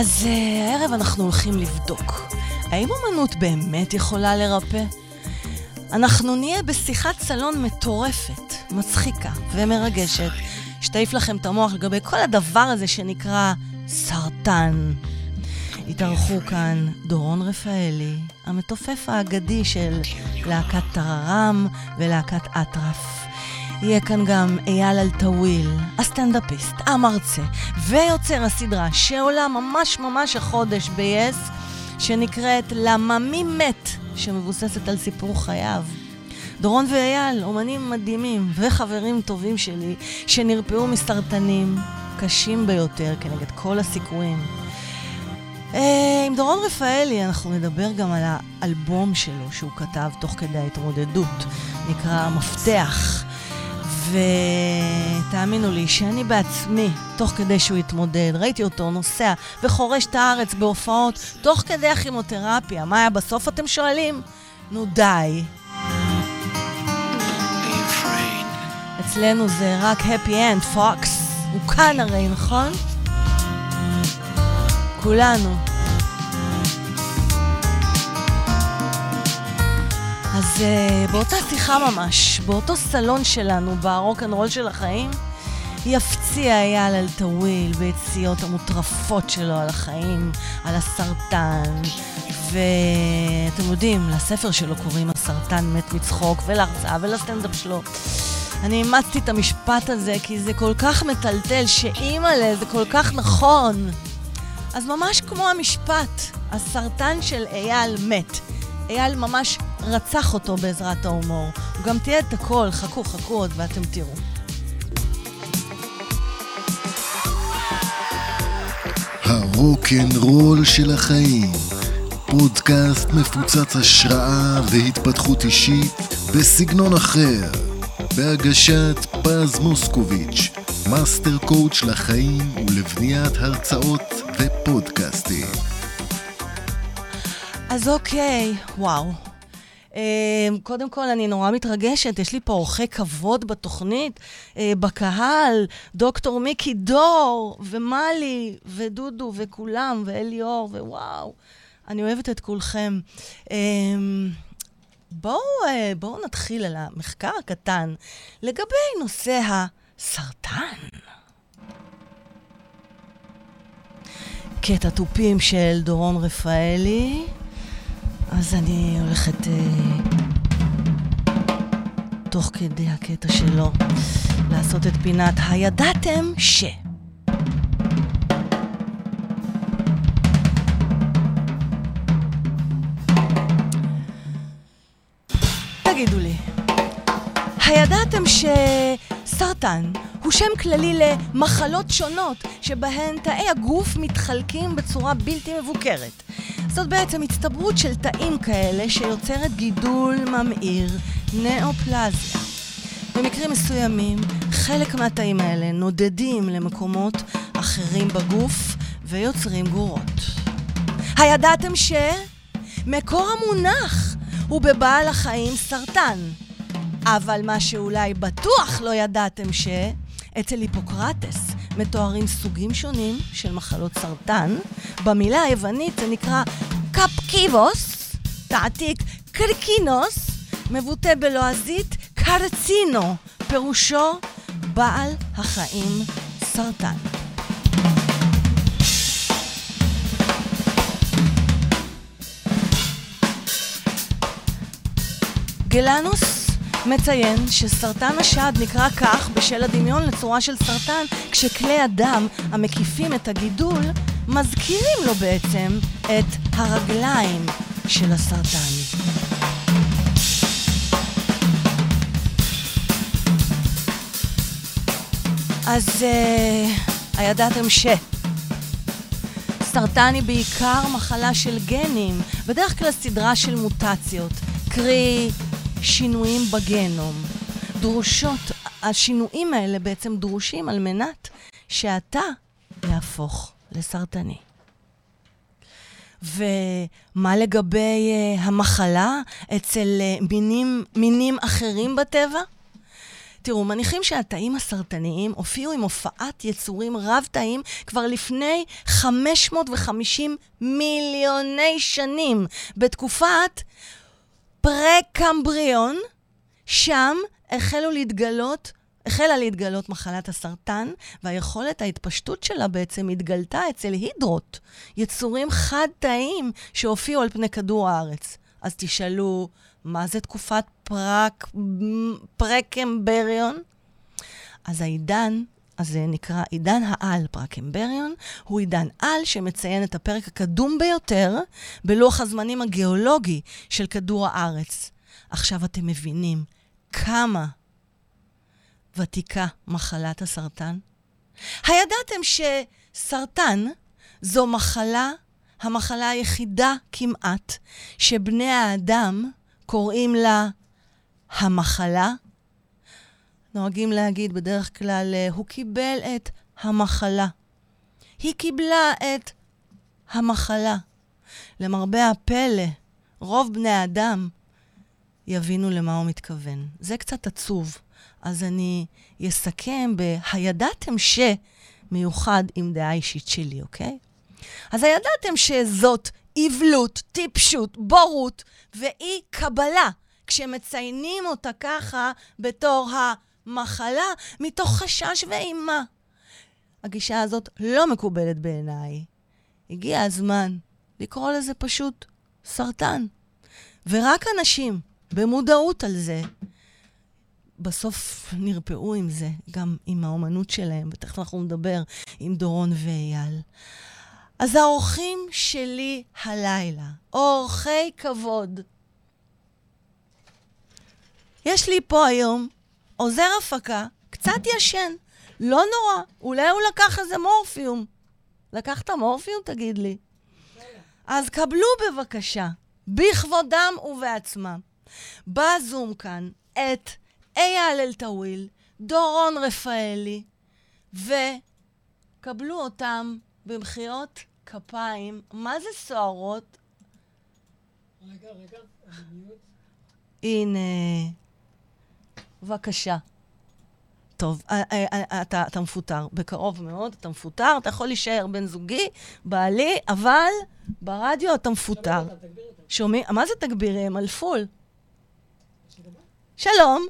אז uh, הערב אנחנו הולכים לבדוק. האם אומנות באמת יכולה לרפא? אנחנו נהיה בשיחת סלון מטורפת, מצחיקה ומרגשת, שתעיף לכם את המוח לגבי כל הדבר הזה שנקרא סרטן. התארחו כאן דורון רפאלי, המתופף האגדי של להקת טררם ולהקת אטרף. יהיה כאן גם אייל אלטוויל, הסטנדאפיסט, המרצה ויוצר הסדרה שעולה ממש ממש החודש ב-yes, שנקראת "למה מי מת?" שמבוססת על סיפור חייו. דורון ואייל, אומנים מדהימים וחברים טובים שלי, שנרפאו מסרטנים קשים ביותר כנגד כל הסיכויים. אה, עם דורון רפאלי אנחנו נדבר גם על האלבום שלו שהוא כתב תוך כדי ההתמודדות, נקרא מפתח. ותאמינו לי שאני בעצמי, תוך כדי שהוא התמודד, ראיתי אותו נוסע וחורש את הארץ בהופעות, תוך כדי הכימותרפיה. מה היה בסוף אתם שואלים? נו די. אצלנו זה רק happy end, פוקס. הוא כאן הרי, נכון? כולנו. אז אה, באותה שיחה ממש, באותו סלון שלנו, ברוקנרול של החיים, יפציע אייל אלטויל ביציאות המוטרפות שלו על החיים, על הסרטן, ואתם יודעים, לספר שלו קוראים הסרטן מת מצחוק, ולהרצאה ולסטנדאפ שלו. אני אימצתי את המשפט הזה כי זה כל כך מטלטל, שאימא'לה, זה כל כך נכון. אז ממש כמו המשפט, הסרטן של אייל מת. אייל ממש רצח אותו בעזרת ההומור. הוא גם תיעד את הכל, חכו, חכו עוד ואתם תראו. הרוקנרול של החיים, פודקאסט מפוצץ השראה והתפתחות אישית בסגנון אחר, בהגשת פז מוסקוביץ', master coach לחיים ולבניית הרצאות ופודקאסטים. אז אוקיי, וואו. אמ, קודם כל, אני נורא מתרגשת, יש לי פה אורחי כבוד בתוכנית, אה, בקהל, דוקטור מיקי דור, ומלי, ודודו, וכולם, ואליאור, ווואו, אני אוהבת את כולכם. אמ, בואו, אה, בואו נתחיל על המחקר הקטן לגבי נושא הסרטן. קטע תופים של דורון רפאלי. אז אני הולכת, אה, תוך כדי הקטע שלו, לעשות את פינת הידעתם ש... תגידו לי, הידעתם שסרטן הוא שם כללי למחלות שונות שבהן תאי הגוף מתחלקים בצורה בלתי מבוקרת? זאת בעצם הצטברות של תאים כאלה שיוצרת גידול ממאיר, נאופלזיה. במקרים מסוימים, חלק מהתאים האלה נודדים למקומות אחרים בגוף ויוצרים גרורות. הידעתם ש... מקור המונח הוא בבעל החיים סרטן. אבל מה שאולי בטוח לא ידעתם ש... אצל היפוקרטס מתוארים סוגים שונים של מחלות סרטן. במילה היוונית זה נקרא קפקיבוס, תעתיק קרקינוס, מבוטא בלועזית קרצינו, פירושו בעל החיים סרטן. גלנוס מציין שסרטן השד נקרא כך בשל הדמיון לצורה של סרטן, כשכלי הדם המקיפים את הגידול מזכירים לו בעצם את הרגליים של הסרטן. אז uh, הידעתם ש... סרטן היא בעיקר מחלה של גנים, בדרך כלל סדרה של מוטציות, קרי שינויים בגנום. דרושות, השינויים האלה בעצם דרושים על מנת שאתה יהפוך לסרטני. ומה לגבי uh, המחלה אצל uh, מינים, מינים אחרים בטבע? תראו, מניחים שהתאים הסרטניים הופיעו עם הופעת יצורים רב-תאים כבר לפני 550 מיליוני שנים, בתקופת פרה-קמבריון, שם החלו להתגלות החלה להתגלות מחלת הסרטן, והיכולת ההתפשטות שלה בעצם התגלתה אצל הידרות, יצורים חד-תאיים שהופיעו על פני כדור הארץ. אז תשאלו, מה זה תקופת פרק, פרקמבריון? אז העידן הזה נקרא עידן העל פרקמבריון, הוא עידן על שמציין את הפרק הקדום ביותר בלוח הזמנים הגיאולוגי של כדור הארץ. עכשיו אתם מבינים כמה ותיקה מחלת הסרטן? הידעתם שסרטן זו מחלה, המחלה היחידה כמעט, שבני האדם קוראים לה המחלה? נוהגים להגיד בדרך כלל, אה, הוא קיבל את המחלה. היא קיבלה את המחלה. למרבה הפלא, רוב בני האדם יבינו למה הוא מתכוון. זה קצת עצוב. אז אני אסכם ב"הידעתם ש" מיוחד עם דעה אישית שלי, אוקיי? אז הידעתם שזאת אבלות, טיפשות, בורות ואי קבלה כשמציינים אותה ככה בתור המחלה מתוך חשש ואימה. הגישה הזאת לא מקובלת בעיניי. הגיע הזמן לקרוא לזה פשוט סרטן. ורק אנשים במודעות על זה בסוף נרפאו עם זה, גם עם האומנות שלהם, ותכף אנחנו נדבר עם דורון ואייל. אז האורחים שלי הלילה, אורחי כבוד. יש לי פה היום עוזר הפקה, קצת ישן, לא נורא, אולי הוא לקח איזה מורפיום. לקחת מורפיום, תגיד לי? אז קבלו בבקשה, בכבודם ובעצמם, בזום כאן, את אייל אלטאוויל, דורון רפאלי, וקבלו אותם במחיאות כפיים. מה זה סוערות? רגע, רגע, הנה. בבקשה. טוב, אה, אה, אה, אתה, אתה מפוטר, בקרוב מאוד אתה מפוטר, אתה יכול להישאר בן זוגי, בעלי, אבל ברדיו אתה מפוטר. שומעים? מה זה תגבירי? הם על פול. שלום.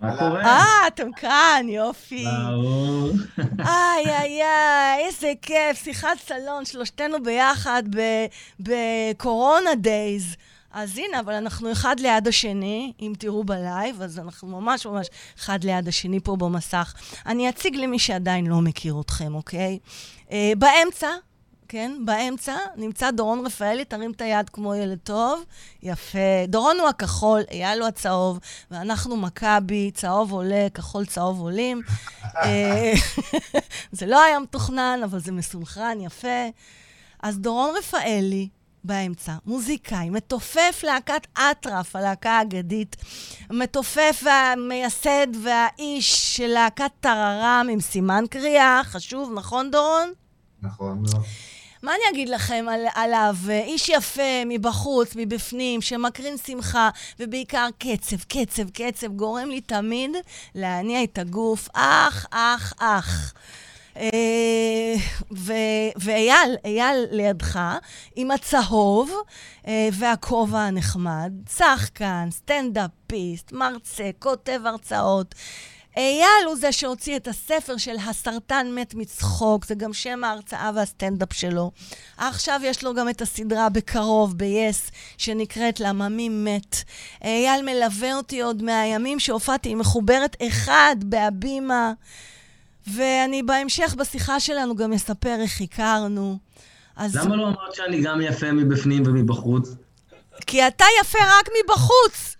מה קורה? אה, אתם כאן, יופי. ברור. איי, איי, איי, איזה כיף, שיחת סלון, שלושתנו ביחד בקורונה days. אז הנה, אבל אנחנו אחד ליד השני, אם תראו בלייב, אז אנחנו ממש ממש אחד ליד השני פה במסך. אני אציג למי שעדיין לא מכיר אתכם, אוקיי? אה, באמצע, כן, באמצע, נמצא דורון רפאלי, תרים את היד כמו ילד טוב. יפה. דורון הוא הכחול, אייל הוא הצהוב, ואנחנו מכבי, צהוב עולה, כחול צהוב עולים. אה, זה לא היה מתוכנן, אבל זה מסונכרן, יפה. אז דורון רפאלי, באמצע, מוזיקאי, מתופף להקת אטרף, הלהקה האגדית, מתופף והמייסד והאיש של להקת טררם עם סימן קריאה, חשוב, נכון דורון? נכון מאוד. מה אני אגיד לכם על, עליו? איש יפה מבחוץ, מבפנים, שמקרין שמחה, ובעיקר קצב, קצב, קצב, גורם לי תמיד להניע את הגוף. אח, אח, אח. אה, ואייל, אייל לידך, עם הצהוב אה, והכובע הנחמד, שחקן, סטנדאפיסט, מרצה, כותב הרצאות. אייל הוא זה שהוציא את הספר של הסרטן מת מצחוק, זה גם שם ההרצאה והסטנדאפ שלו. עכשיו יש לו גם את הסדרה בקרוב, ב-yes, שנקראת למה מי מת. אייל מלווה אותי עוד מהימים שהופעתי עם מחוברת אחד בהבימה, ואני בהמשך בשיחה שלנו גם אספר איך הכרנו. אז... למה לא אמרת שאני גם יפה מבפנים ומבחוץ? כי אתה יפה רק מבחוץ.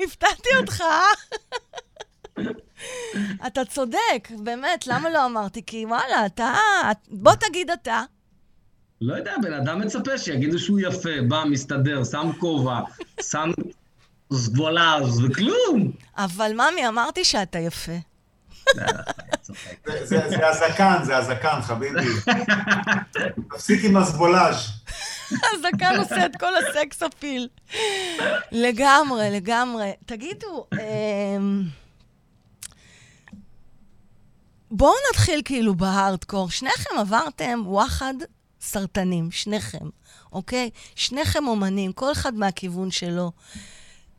הפתעתי אותך. אתה צודק, באמת, למה לא אמרתי? כי וואלה, אתה... בוא תגיד אתה. לא יודע, בן אדם מצפה שיגידו שהוא יפה, בא, מסתדר, שם כובע, שם זבולז וכלום. אבל ממי, אמרתי שאתה יפה. זה הזקן, זה הזקן, חביבי. תפסיק עם הזבולאז'. הזקן עושה את כל הסקס אפיל. לגמרי, לגמרי. תגידו, אמ, בואו נתחיל כאילו בהארדקור. שניכם עברתם וואחד סרטנים, שניכם, אוקיי? שניכם אומנים, כל אחד מהכיוון שלו.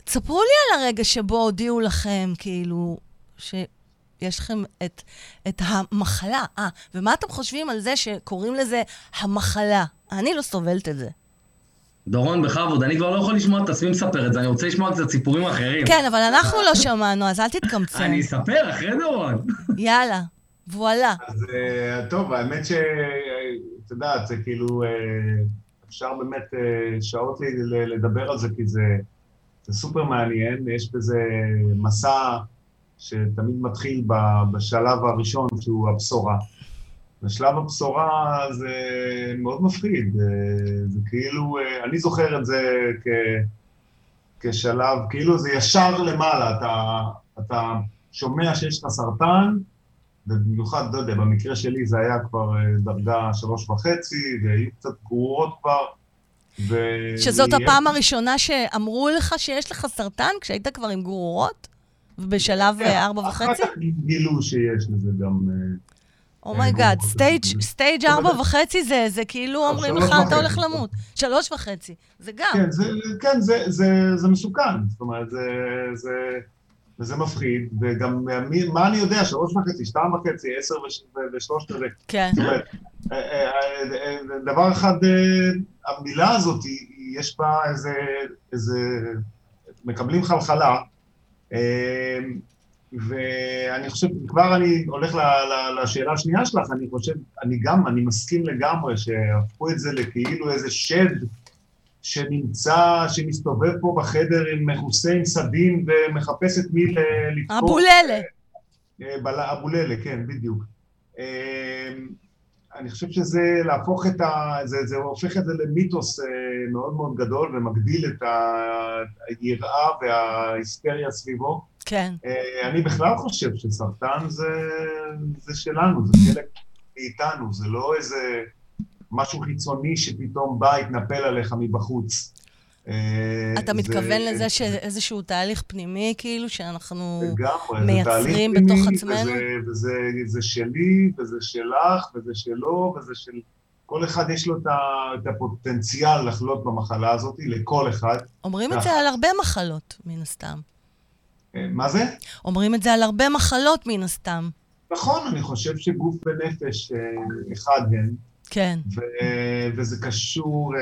תספרו לי על הרגע שבו הודיעו לכם, כאילו, שיש לכם את, את המחלה. אה, ומה אתם חושבים על זה שקוראים לזה המחלה? אני לא סובלת את זה. דורון, בכבוד, אני כבר לא יכול לשמוע את עצמי מספר את זה, אני רוצה לשמוע קצת סיפורים אחרים. כן, אבל אנחנו לא שמענו, אז אל תתקמצן. אני אספר אחרי דורון. יאללה, וואלה. אז אה, טוב, האמת שאת יודעת, זה כאילו, אה, אפשר באמת אה, שעות לדבר על זה, כי זה, זה סופר מעניין, יש בזה מסע שתמיד מתחיל בשלב הראשון, שהוא הבשורה. ושלב הבשורה זה מאוד מפחיד, זה כאילו, אני זוכר את זה כ, כשלב, כאילו זה ישר למעלה, אתה, אתה שומע שיש לך סרטן, ובמיוחד, לא יודע, במקרה שלי זה היה כבר אה, דרגה שלוש וחצי, והיו קצת גרורות כבר. ו... שזאת הפעם הראשונה שאמרו לך שיש לך סרטן, כשהיית כבר עם גרורות? ובשלב כן, אה, ארבע וחצי? אחר כך גילו שיש לזה גם... oh my God, stage ארבע וחצי זה, זה כאילו אומרים לך, אתה הולך למות. שלוש וחצי, זה גם. כן, זה, כן, זה, זה, זה מסוכן. זאת אומרת, זה, זה, וזה מפחיד, וגם מה אני יודע, שלוש וחצי, שתיים וחצי, עשר ושלושת רבעי. כן. זאת אומרת, אה, אה, אה, דבר אחד, המילה הזאת, יש בה איזה, איזה, מקבלים חלחלה, ואני חושב, כבר אני הולך לשאלה השנייה שלך, אני חושב, אני גם, אני מסכים לגמרי שהפכו את זה לכאילו איזה שד שנמצא, שמסתובב פה בחדר עם עם סדין ומחפש את מי לתקוף. אבוללה. אבוללה, כן, בדיוק. אני חושב שזה להפוך את ה... זה, זה הופך את זה למיתוס מאוד מאוד גדול ומגדיל את היראה וההיסטריה סביבו. כן. אני בכלל חושב שסרטן זה, זה שלנו, זה חלק מאיתנו, זה לא איזה משהו חיצוני שפתאום בא, התנפל עליך מבחוץ. אתה מתכוון לזה שאיזשהו תהליך פנימי, כאילו, שאנחנו מייצרים בתוך עצמנו? וזה שלי, וזה שלך, וזה שלו, וזה של... כל אחד יש לו את הפוטנציאל לחלות במחלה הזאת, לכל אחד. אומרים את זה על הרבה מחלות, מן הסתם. מה זה? אומרים את זה על הרבה מחלות, מן הסתם. נכון, אני חושב שגוף ונפש אחד הם. כן. ו- וזה קשור uh,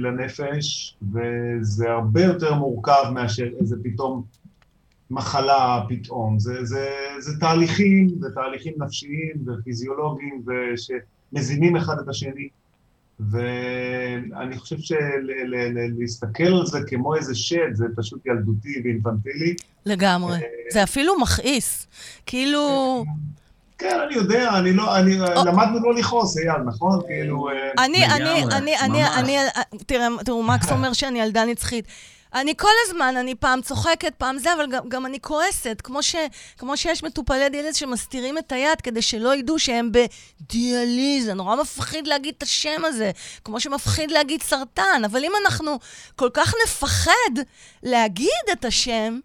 לנפש, וזה הרבה יותר מורכב מאשר איזה פתאום מחלה פתאום. זה, זה, זה תהליכים, זה תהליכים נפשיים ופיזיולוגיים שמזינים אחד את השני. ואני חושב שלהסתכל על זה כמו איזה שד, זה פשוט ילדותי ואינפנטילי. לגמרי. אה, זה אפילו מכעיס. כאילו... כן, אני יודע, אני לא, אני, למדנו לא לכעוס, אייל, נכון? כאילו... אה, אני, אני, אני, אני, אני, תראה, תראו, מקס אומר שאני ילדה נצחית. אני כל הזמן, אני פעם צוחקת, פעם זה, אבל גם, גם אני כועסת. כמו, ש, כמו שיש מטופלי דיאליזה שמסתירים את היד כדי שלא ידעו שהם בדיאליזה. נורא מפחיד להגיד את השם הזה, כמו שמפחיד להגיד סרטן. אבל אם אנחנו כל כך נפחד להגיד את השם,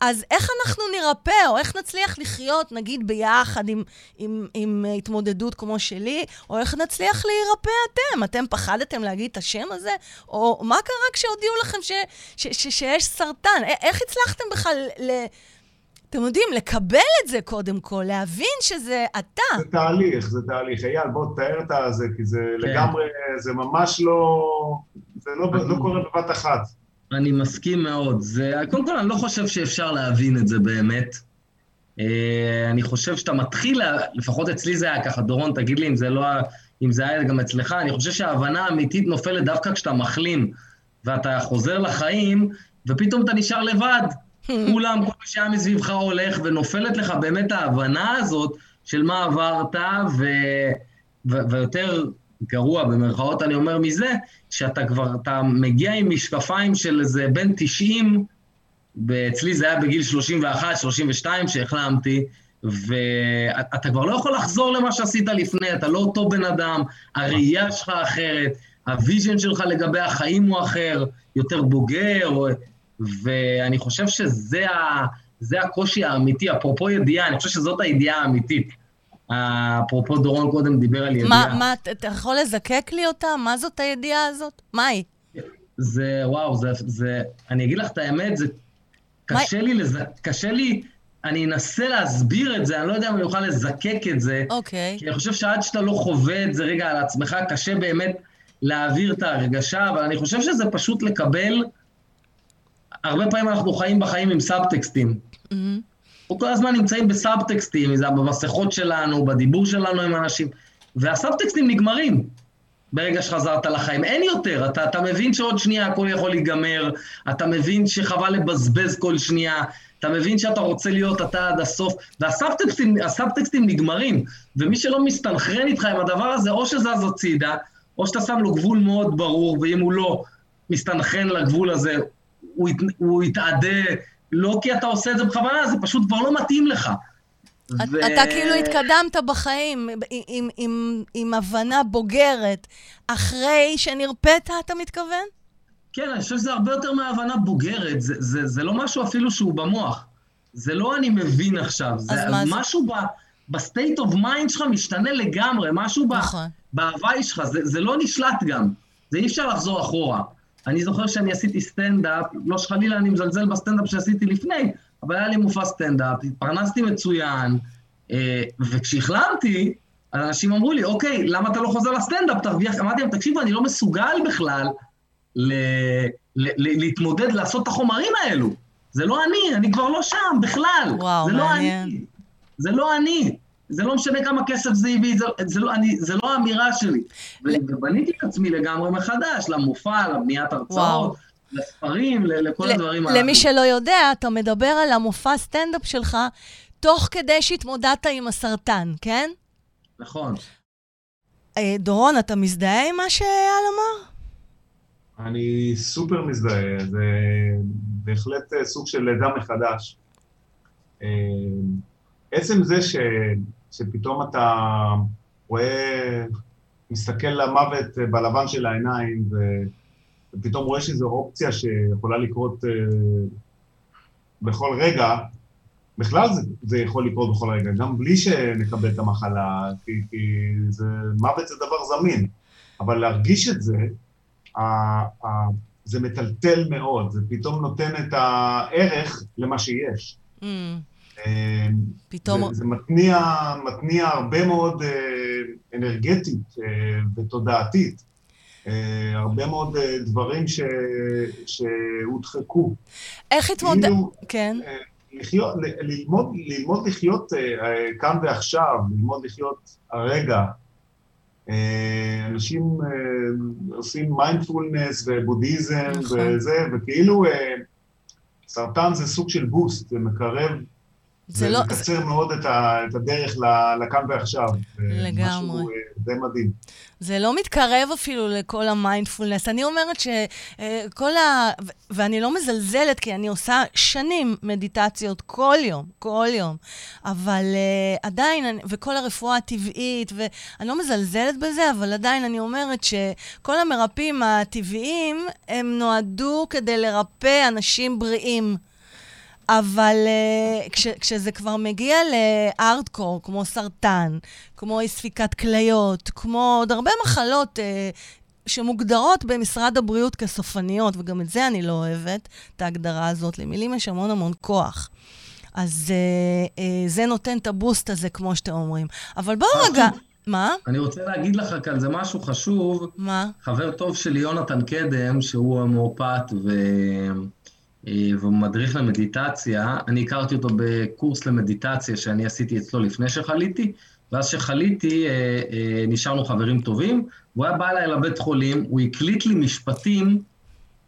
אז איך אנחנו נרפא, או איך נצליח לחיות, נגיד, ביחד עם, עם, עם התמודדות כמו שלי, או איך נצליח להירפא אתם? אתם פחדתם להגיד את השם הזה? או מה קרה כשהודיעו לכם ש, ש, ש, שיש סרטן? איך הצלחתם בכלל ל... אתם יודעים, לקבל את זה קודם כל, להבין שזה אתה. זה תהליך, זה תהליך. אייל, בוא תאר את זה, כי זה כן. לגמרי, זה ממש לא... זה לא, לא קורה בבת אחת. אני מסכים מאוד. זה, קודם כל, אני לא חושב שאפשר להבין את זה באמת. אה, אני חושב שאתה מתחיל, לפחות אצלי זה היה ככה, דורון, תגיד לי אם זה לא, אם זה היה גם אצלך, אני חושב שההבנה האמיתית נופלת דווקא כשאתה מחלים, ואתה חוזר לחיים, ופתאום אתה נשאר לבד. כולם, כל מי שהיה מסביבך הולך, ונופלת לך באמת ההבנה הזאת של מה עברת, ו... ו... ויותר גרוע, במרכאות אני אומר מזה, שאתה כבר, אתה מגיע עם משקפיים של איזה בן 90, ואצלי זה היה בגיל 31, 32 שהחלמתי, ואתה כבר לא יכול לחזור למה שעשית לפני, אתה לא אותו בן אדם, הראייה שלך אחרת, ה vision שלך לגבי החיים הוא אחר, יותר בוגר, ואני חושב שזה ה, זה הקושי האמיתי, אפרופו ידיעה, אני חושב שזאת הידיעה האמיתית. אפרופו דורון קודם דיבר על ידיעה. מה, מה, אתה יכול לזקק לי אותה? מה זאת הידיעה הזאת? מה היא? זה, וואו, זה, זה, אני אגיד לך את האמת, זה קשה לי, לז... קשה לי, אני אנסה להסביר את זה, אני לא יודע אם אני אוכל לזקק את זה. אוקיי. כי אני חושב שעד שאתה לא חווה את זה רגע על עצמך, קשה באמת להעביר את ההרגשה, אבל אני חושב שזה פשוט לקבל... הרבה פעמים אנחנו חיים בחיים עם סאבטקסטים. Mm-hmm. אנחנו כל הזמן נמצאים בסאבטקסטים, זה במסכות שלנו, בדיבור שלנו עם אנשים, והסאבטקסטים נגמרים ברגע שחזרת לחיים. אין יותר, אתה, אתה מבין שעוד שנייה הכל יכול להיגמר, אתה מבין שחבל לבזבז כל שנייה, אתה מבין שאתה רוצה להיות אתה עד הסוף, והסאבטקסטים נגמרים, ומי שלא מסתנכרן איתך עם הדבר הזה, או שזז הצידה, או שאתה שם לו גבול מאוד ברור, ואם הוא לא מסתנכרן לגבול הזה, הוא, ית, הוא יתאדה, לא כי אתה עושה את זה בכוונה, זה פשוט כבר לא מתאים לך. ו... אתה כאילו התקדמת בחיים עם, עם, עם, עם הבנה בוגרת, אחרי שנרפאת, אתה מתכוון? כן, אני חושב שזה הרבה יותר מהבנה בוגרת, זה, זה, זה לא משהו אפילו שהוא במוח. זה לא אני מבין עכשיו, זה משהו ב... ב state of mind שלך משתנה לגמרי, משהו נכון. בהוויה שלך, זה, זה לא נשלט גם, זה אי אפשר לחזור אחורה. אני זוכר שאני עשיתי סטנדאפ, לא שחלילה אני מזלזל בסטנדאפ שעשיתי לפני, אבל היה לי מופע סטנדאפ, התפרנסתי מצוין, אה, וכשהחלמתי, אנשים אמרו לי, אוקיי, למה אתה לא חוזר לסטנדאפ, תרוויח, אמרתי להם, תקשיבו, אני לא מסוגל בכלל ל- ל- ל- להתמודד, לעשות את החומרים האלו. זה לא אני, אני כבר לא שם בכלל. וואו, זה מעניין. לא אני. זה לא אני. זה לא משנה כמה כסף זה הביא, זה, זה, לא, אני, זה לא האמירה שלי. ובניתי את עצמי לגמרי מחדש, למופע, לבניית הרצאות, לספרים, לכל הדברים האלה. למי שלא יודע, אתה מדבר על המופע סטנדאפ שלך, תוך כדי שהתמודדת עם הסרטן, כן? נכון. אה, דורון, אתה מזדהה עם מה שאייל אמר? אני סופר מזדהה, זה בהחלט סוג של לידה מחדש. אה, עצם זה ש... שפתאום אתה רואה, מסתכל למוות בלבן של העיניים, ו... ופתאום רואה שזו אופציה שיכולה לקרות uh, בכל רגע, בכלל זה, זה יכול לקרות בכל רגע, גם בלי שנקבל את המחלה, כי, כי זה, מוות זה דבר זמין, אבל להרגיש את זה, ה, ה, זה מטלטל מאוד, זה פתאום נותן את הערך למה שיש. Mm. פתאום... זה, זה מתניע, מתניע הרבה מאוד אה, אנרגטית אה, ותודעתית. אה, הרבה מאוד דברים ש, שהודחקו. איך התמודד... כאילו, כן. לחיות, ללמוד, ללמוד לחיות כאן ועכשיו, ללמוד לחיות הרגע. אנשים עושים מיינדפולנס ובודהיזם נכון. וזה, וכאילו סרטן זה סוג של boost, זה מקרב זה לא... זה מקצר מאוד את, ה, את הדרך לכאן ועכשיו. לגמרי. משהו די מדהים. זה לא מתקרב אפילו לכל המיינדפולנס. אני אומרת שכל ה... ואני לא מזלזלת, כי אני עושה שנים מדיטציות כל יום, כל יום. אבל uh, עדיין, וכל הרפואה הטבעית, ואני לא מזלזלת בזה, אבל עדיין אני אומרת שכל המרפאים הטבעיים, הם נועדו כדי לרפא אנשים בריאים. אבל uh, כש, כשזה כבר מגיע לארדקור, כמו סרטן, כמו אי ספיקת כליות, כמו עוד הרבה מחלות uh, שמוגדרות במשרד הבריאות כסופניות, וגם את זה אני לא אוהבת, את ההגדרה הזאת. למילים יש המון המון כוח. אז uh, uh, זה נותן את הבוסט הזה, כמו שאתם אומרים. אבל בואו רגע... מה? אני רוצה להגיד לך כאן, זה משהו חשוב. מה? חבר טוב שלי, יונתן קדם, שהוא המאופת ו... אה, והוא מדריך למדיטציה. אני הכרתי אותו בקורס למדיטציה שאני עשיתי אצלו לפני שחליתי, ואז שחליתי אה, אה, נשארנו חברים טובים, והוא היה בא אליי לבית חולים, הוא הקליט לי משפטים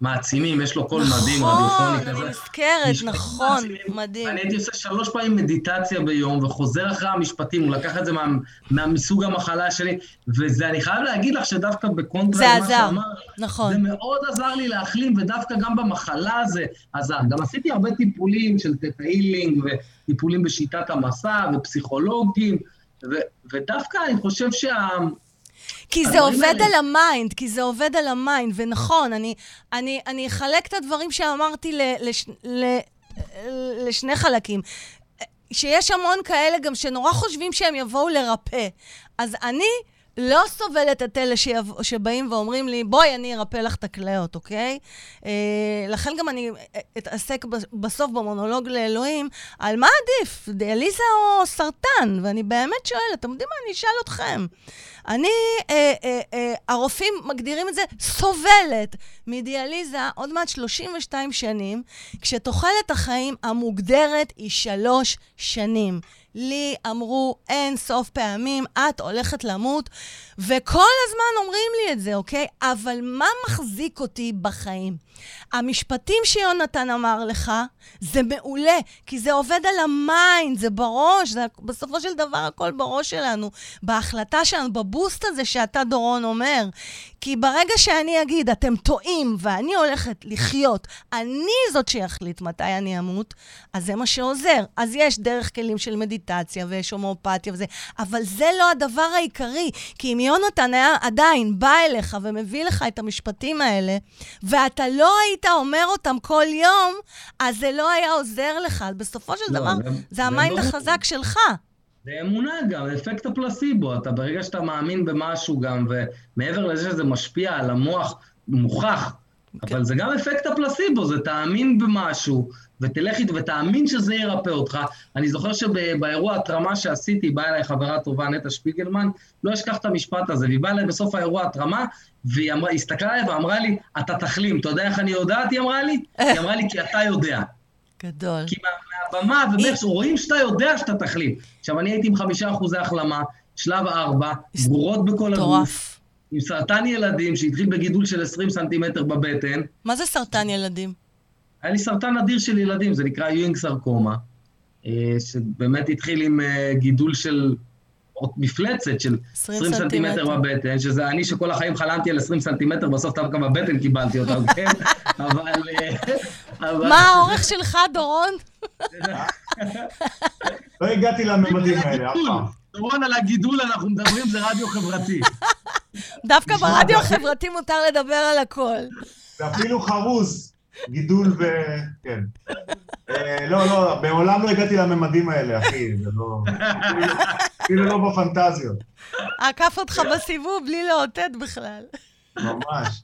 מעצימים, יש לו קול נכון, מדהים, רדיופוני כזה. נכון, אני נזכרת, נכון, מדהים. אני הייתי עושה שלוש פעמים מדיטציה ביום, וחוזר אחרי המשפטים, הוא לקח את זה מה, מה, מסוג המחלה שלי, וזה, אני חייב להגיד לך שדווקא בקונטרה למה שאמרת, נכון. זה מאוד עזר לי להחלים, ודווקא גם במחלה זה עזר. גם עשיתי הרבה טיפולים של theta healing, וטיפולים בשיטת המסע, ופסיכולוגים, ו, ודווקא אני חושב שה... כי זה עובד על ה mind, כי זה עובד על ה mind, ונכון, אני, אני, אני אחלק את הדברים שאמרתי ל, לש, ל, לשני חלקים. שיש המון כאלה גם שנורא חושבים שהם יבואו לרפא. אז אני לא סובלת את אלה שיבוא, שבאים ואומרים לי, בואי, אני ארפא לך את הכליות, אוקיי? אה, לכן גם אני אתעסק בסוף במונולוג לאלוהים, על מה עדיף, דיאליזה או סרטן? ואני באמת שואלת, אתם יודעים מה? אני אשאל אתכם. אני, אה, אה, אה, הרופאים מגדירים את זה סובלת מדיאליזה עוד מעט 32 שנים, כשתוחלת החיים המוגדרת היא שלוש שנים. לי אמרו אין סוף פעמים, את הולכת למות, וכל הזמן אומרים לי את זה, אוקיי? אבל מה מחזיק אותי בחיים? המשפטים שיונתן אמר לך, זה מעולה, כי זה עובד על ה mind, זה בראש, זה בסופו של דבר הכל בראש שלנו, בהחלטה שלנו, ב boost הזה שאתה, דורון, אומר. כי ברגע שאני אגיד, אתם טועים ואני הולכת לחיות, אני זאת שיחליט מתי אני אמות, אז זה מה שעוזר. אז יש דרך כלים של מדיטציה ויש הומאופתיה וזה, אבל זה לא הדבר העיקרי. כי אם יונתן היה עדיין בא אליך ומביא לך את המשפטים האלה, ואתה לא היית אומר אותם כל יום, אז זה לא היה עוזר לך. בסופו של לא, דבר, זה- זה זה ה mind ברור. החזק שלך. זה אמונה גם, אפקט הפלצבו. אתה ברגע שאתה מאמין במשהו גם, ומעבר לזה שזה משפיע על המוח, מוכח, כן. אבל זה גם אפקט הפלצבו, זה תאמין במשהו, ותלך איתו ותאמין שזה ירפא אותך. אני זוכר שבאירוע התרמה שעשיתי, באה אליי חברה טובה, נטע שפיגלמן, לא אשכח את המשפט הזה, והיא באה אליי בסוף האירוע התרמה, והיא אמרה, הסתכלה עליי ואמרה לי, אתה תחלים. אתה יודע איך אני יודעת? היא אמרה לי? היא אמרה לי, כי אתה יודע. גדול. כי מה- מהבמה, ובאמת, רואים שאתה יודע שאתה תחלים. עכשיו, אני הייתי עם חמישה אחוזי החלמה, שלב ארבע, גרורות בכל הגוף. עם סרטן ילדים שהתחיל בגידול של 20 סנטימטר בבטן. מה זה סרטן ילדים? היה לי סרטן אדיר של ילדים, זה נקרא יואינג סרקומה, שבאמת התחיל עם אה, גידול של מפלצת של 20 20 סנטימטר. בבטן, שזה אני שכל החיים חלמתי על 20 סנטימטר, בסוף דווקא בבטן קיבלתי אותם, כן? אבל... מה האורך שלך, דורון? לא הגעתי לממדים האלה אף. פעם. דורון, על הגידול אנחנו מדברים, זה רדיו חברתי. דווקא ברדיו החברתי מותר לדבר על הכל. זה אפילו חרוז, גידול ו... כן. אה, לא, לא, מעולם לא הגעתי לממדים האלה, אחי, זה לא... אפילו- אפילו לא בפנטזיות, עקף אותך בסיבוב בלי לאותת בכלל. ממש.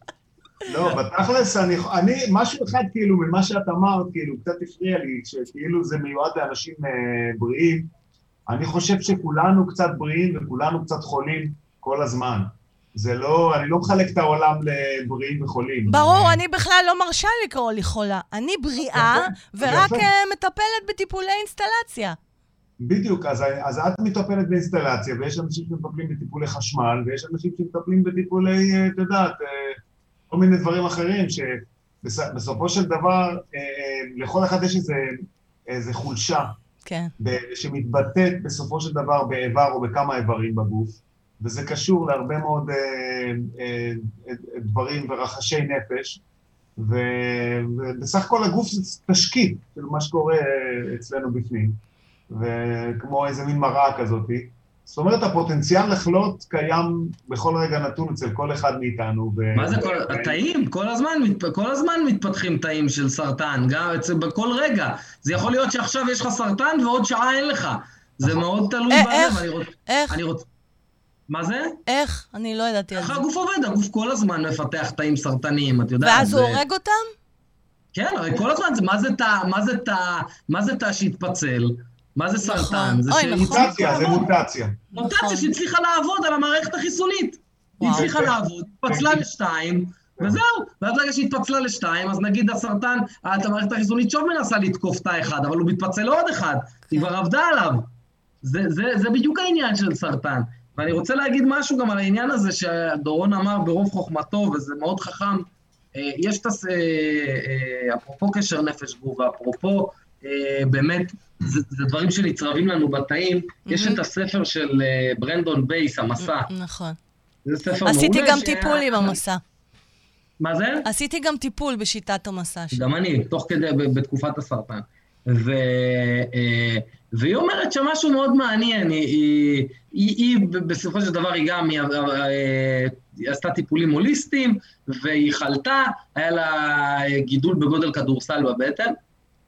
לא, בתכלס, אני, אני, משהו אחד כאילו ממה שאת אמרת, כאילו, קצת הפריע לי, שכאילו זה מיועד לאנשים אה, בריאים. אני חושב שכולנו קצת בריאים וכולנו קצת חולים כל הזמן. זה לא, אני לא מחלק את העולם לבריאים וחולים. ברור, אני בכלל לא מרשה לקרוא לי חולה. אני בריאה, ורק. אה, מטפלת בטיפולי אינסטלציה. בדיוק, אז, אז את מטפלת באינסטלציה, ויש אנשים שמטפלים בטיפולי חשמל, ויש אנשים שמטפלים בטיפולי, אה, את יודעת, אה, כל מיני דברים אחרים, שבסופו של דבר, לכל אחד יש איזה, איזה חולשה, כן. שמתבטאת בסופו של דבר באיבר או בכמה איברים בגוף, וזה קשור להרבה מאוד אה, אה, אה, דברים ורחשי נפש, ו- ובסך הכל הגוף זה תשקיט של מה שקורה אה, אצלנו בפנים, וכמו איזה מין מראה כזאתי. זאת אומרת, הפוטנציאל לחלות קיים בכל רגע נתון אצל כל אחד מאיתנו. ו- מה זה כל... ו- התאים, כל הזמן, מת- כל הזמן מתפתחים תאים של סרטן, גם אצל- בכל רגע. זה יכול להיות שעכשיו יש לך סרטן ועוד שעה אין לך. זה מאוד תלוי אה, בלב. איך? אני רוצ... איך? מה זה? איך? אני לא ידעתי על זה. הגוף עובד, הגוף כל הזמן מפתח תאים סרטניים, את יודעת. ואז הוא זה- הורג אותם? כן, הרי כל הזמן זה, מה זה תא, מה זה תא, מה זה תא שהתפצל? מה זה נכון. סרטן? זה נכון. מוטציה, זה לעבוד. מוטציה. נכון. מוטציה שהצליחה לעבוד על המערכת החיסונית. היא. הצליחה יפה. לעבוד, התפצלה לשתיים, וזהו. ואז ברגע שהתפצלה לשתיים, אז נגיד הסרטן, המערכת החיסונית שוב מנסה לתקוף תא אחד, אבל הוא מתפצל לעוד אחד, היא כבר עבדה עליו. זה בדיוק העניין של סרטן. ואני רוצה להגיד משהו גם על העניין הזה שדורון אמר ברוב חוכמתו, וזה מאוד חכם. אה, יש את הס... אה, אה, אפרופו קשר נפש גוף, ואפרופו באמת, זה, זה דברים שנצרבים לנו בתאים. יש מהמם. את הספר של ברנדון בייס, המסע. נכון. זה ספר מעולה. עשיתי גם טיפול עם המסע. מה זה? עשיתי גם טיפול בשיטת המסע שלי. גם אני, תוך כדי, בתקופת הסרטן. ו, אה, והיא אומרת שמשהו מאוד מעניין, היא, היא, היא, היא בסופו של דבר היא גם, היא, אה, היא עשתה טיפולים הוליסטיים, והיא חלתה, היה לה גידול בגודל כדורסל בבטן,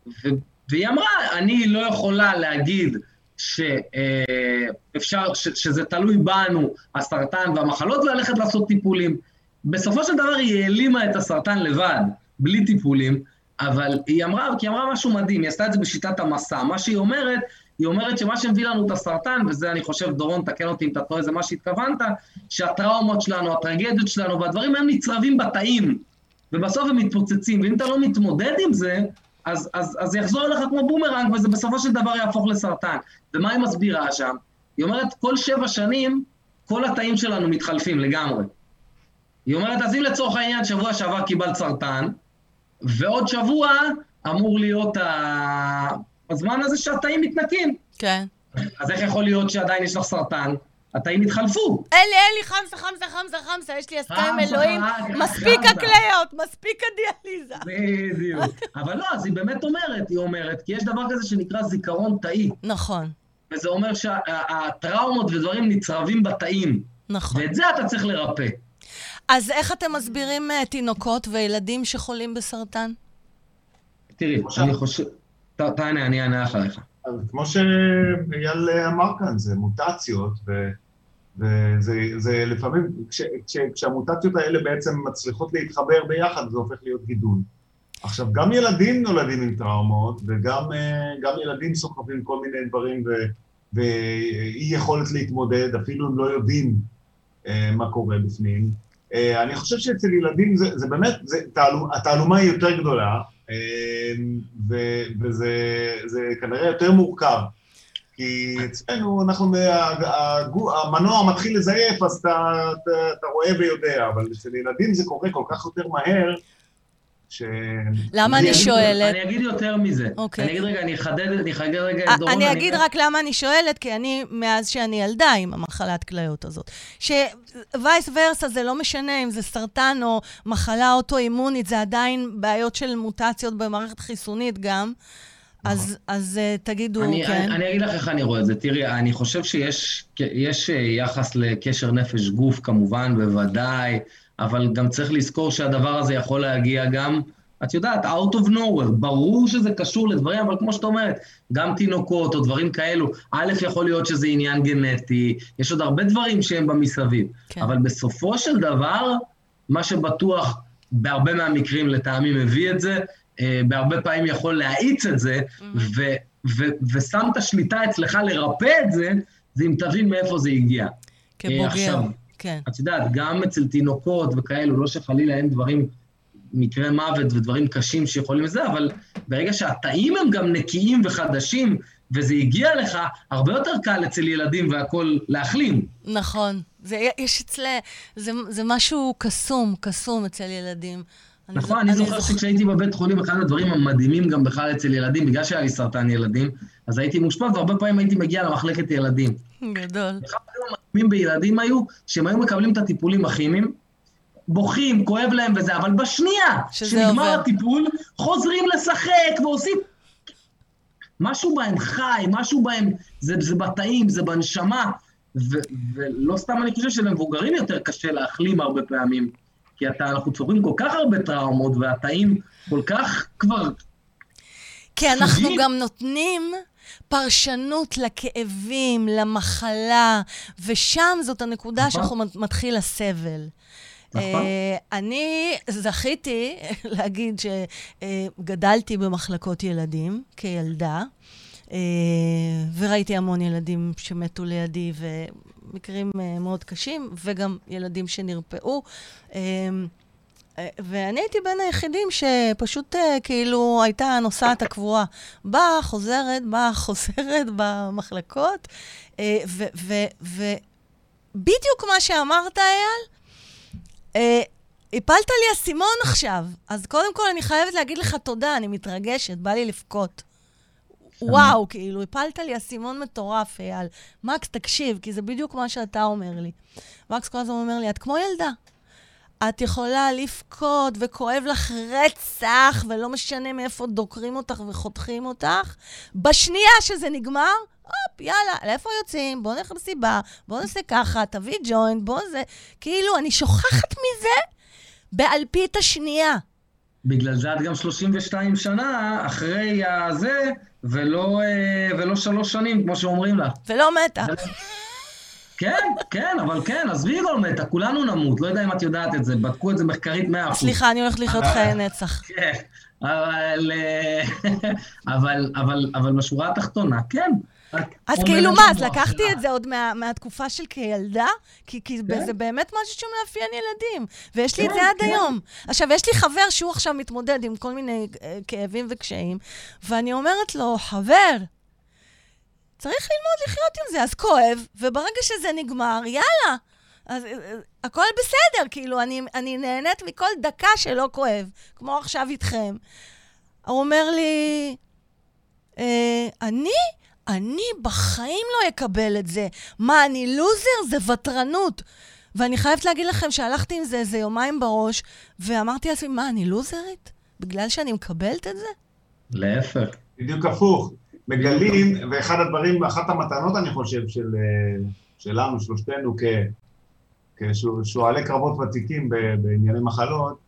ו, והיא אמרה, אני לא יכולה להגיד שאפשר, ש, שזה תלוי בנו, הסרטן והמחלות, וללכת לעשות טיפולים. בסופו של דבר היא העלימה את הסרטן לבד, בלי טיפולים, אבל היא אמרה, כי היא אמרה משהו מדהים, היא עשתה את זה בשיטת המסע. מה שהיא אומרת, היא אומרת שמה שמביא לנו את הסרטן, וזה אני חושב, דורון, תקן אותי אם אתה טועה, זה מה שהתכוונת, שהטראומות שלנו, הטרגדיות שלנו, והדברים הם נצרבים בתאים, ובסוף הם מתפוצצים, ואם אתה לא מתמודד עם זה, אז, אז, אז יחזור אליך כמו בומרנג, וזה בסופו של דבר יהפוך לסרטן. ומה היא מסבירה שם? היא אומרת, כל שבע שנים, כל התאים שלנו מתחלפים לגמרי. היא אומרת, אז אם לצורך העניין שבוע שעבר קיבלת סרטן, ועוד שבוע אמור להיות ה... הזמן הזה שהתאים מתנקים. כן. אז איך יכול להיות שעדיין יש לך סרטן? התאים התחלפו. אלי, אלי, חמסה, חמסה, חמסה, חמסה, יש לי הסכם אלוהים, מספיק הכליות, מספיק הדיאליזה. בדיוק. אבל לא, אז היא באמת אומרת, היא אומרת, כי יש דבר כזה שנקרא זיכרון תאי. נכון. וזה אומר שהטראומות ודברים נצרבים בתאים. נכון. ואת זה אתה צריך לרפא. אז איך אתם מסבירים uh, תינוקות וילדים שחולים בסרטן? תראי, אני חושב... תענה, אני אענה אחריך. אז כמו שאייל אמר כאן, זה מוטציות, ו... וזה זה לפעמים, כש, כש, כשהמוטציות האלה בעצם מצליחות להתחבר ביחד, זה הופך להיות גידול. עכשיו, גם ילדים נולדים עם טראומות, וגם אה, ילדים סוחבים כל מיני דברים, ואי יכולת להתמודד, אפילו הם לא יודעים אה, מה קורה בפנים. אה, אני חושב שאצל ילדים זה, זה באמת, זה, תעלומה, התעלומה היא יותר גדולה, ו, וזה כנראה יותר מורכב. כי אצלנו, אנחנו, המנוע מתחיל לזייף, אז אתה, אתה, אתה רואה ויודע, אבל אצל ילדים זה קורה כל כך יותר מהר, ש... למה אני, אני שואלת? אני אגיד יותר מזה. אוקיי. אני אגיד רגע, אני אחדד, אני אחדד רגע את דורון. אני אגיד רק למה אני שואלת, כי אני, מאז שאני ילדה עם המחלת כליות הזאת, שווייס ורסה זה לא משנה אם זה סרטן או מחלה אוטואימונית, זה עדיין בעיות של מוטציות במערכת חיסונית גם. אז. אז uh, תגידו, אני, כן. אני, אני אגיד לך איך אני רואה את זה. תראי, אני חושב שיש יש יחס לקשר נפש גוף, כמובן, בוודאי. אבל גם צריך לזכור שהדבר הזה יכול להגיע גם, את יודעת, out of nowhere. ברור שזה קשור לדברים, אבל כמו שאת אומרת, גם תינוקות או דברים כאלו, א', יכול להיות שזה עניין גנטי, יש עוד הרבה דברים שהם במסביב. כן. אבל בסופו של דבר, מה שבטוח בהרבה מהמקרים לטעמי מביא את זה, אה, בהרבה פעמים יכול להאיץ את זה, mm-hmm. ו- ו- ושם את השליטה אצלך לרפא את זה, זה אם תבין מאיפה זה הגיע. כבוגר. עכשיו, כן. את יודעת, גם אצל תינוקות וכאלו, לא שחלילה אין דברים, מקרי מוות ודברים קשים שיכולים לזה, אבל ברגע שהתאים הם גם נקיים וחדשים, וזה הגיע לך, הרבה יותר קל אצל ילדים והכול להחלים. נכון. זה, יש אצל... זה, זה משהו קסום, קסום אצל ילדים. נכון, אני, אני זוכר שכשהייתי בבית חולים, אחד הדברים המדהימים גם בכלל אצל ילדים, בגלל שהיה לי סרטן ילדים, אז הייתי מאושפז, והרבה פעמים הייתי מגיע למחלקת ילדים. גדול. אחד הדברים המדהימים בילדים היו, שהם היו מקבלים את הטיפולים הכימיים, בוכים, כואב להם וזה, אבל בשנייה שנגמר הטיפול, חוזרים לשחק ועושים... משהו בהם חי, משהו בהם, זה, זה בתאים, זה בנשמה, ו, ולא סתם אני חושב שלמבוגרים יותר קשה להחלים הרבה פעמים. כי אתה, אנחנו צורכים כל כך הרבה טראומות, והתאים כל כך כבר... כי אנחנו גם נותנים פרשנות לכאבים, למחלה, ושם זאת הנקודה נכון. שאנחנו מתחיל הסבל. נכון. Uh, אני זכיתי להגיד שגדלתי במחלקות ילדים כילדה, uh, וראיתי המון ילדים שמתו לידי, מקרים uh, מאוד קשים, וגם ילדים שנרפאו. Uh, ואני הייתי בין היחידים שפשוט uh, כאילו הייתה הנוסעת הקבועה. באה, חוזרת, באה, חוזרת במחלקות, uh, ובדיוק מה שאמרת, אייל, הפלת לי אסימון עכשיו. אז קודם כל אני חייבת להגיד לך תודה, אני מתרגשת, בא לי לבכות. וואו, כאילו, הפלת לי אסימון מטורף, אייל. מקס, תקשיב, כי זה בדיוק מה שאתה אומר לי. מקס כל הזמן אומר לי, את כמו ילדה. את יכולה לבכות וכואב לך רצח, ולא משנה מאיפה דוקרים אותך וחותכים אותך. בשנייה שזה נגמר, הופ, יאללה, לאיפה יוצאים? בואו נלך למסיבה, בואו נעשה ככה, תביא ג'וינט, בואו זה... כאילו, אני שוכחת מזה באלפית השנייה. בגלל זה את גם 32 שנה אחרי הזה, ולא, אה, ולא שלוש שנים, כמו שאומרים לך. ולא מתה. כן, כן, אבל כן, עזבי לא מתה, כולנו נמות, לא יודע אם את יודעת את זה, בדקו את זה מחקרית 100%. סליחה, אני הולכת לחיות חיי נצח. כן, אבל, אה, אבל, אבל, אבל בשורה התחתונה, כן. אז כאילו מה, אז לקחתי את זה עוד מה- מהתקופה של כילדה? כי כי כן. זה באמת משהו שמאפיין ילדים, ויש לי את כן, זה עד כן. היום. עכשיו, יש לי חבר שהוא עכשיו מתמודד עם כל מיני אה, כאבים וקשיים, ואני אומרת לו, חבר, צריך ללמוד לחיות עם זה, אז כואב, וברגע שזה נגמר, יאללה. אז אה, אה, הכל בסדר, כאילו, אני, אני נהנית מכל דקה שלא כואב, כמו עכשיו איתכם. הוא אומר לי, אה, אני? אני בחיים לא אקבל את זה. מה, אני לוזר? זה ותרנות. ואני חייבת להגיד לכם שהלכתי עם זה איזה יומיים בראש, ואמרתי לעצמי, מה, אני לוזרית? בגלל שאני מקבלת את זה? להפך. בדיוק הפוך. מגלים, ואחד הדברים, אחת המתנות, אני חושב, של, אה, שלנו, שלושתנו, כ- כשועלי קרבות ותיקים בענייני מחלות,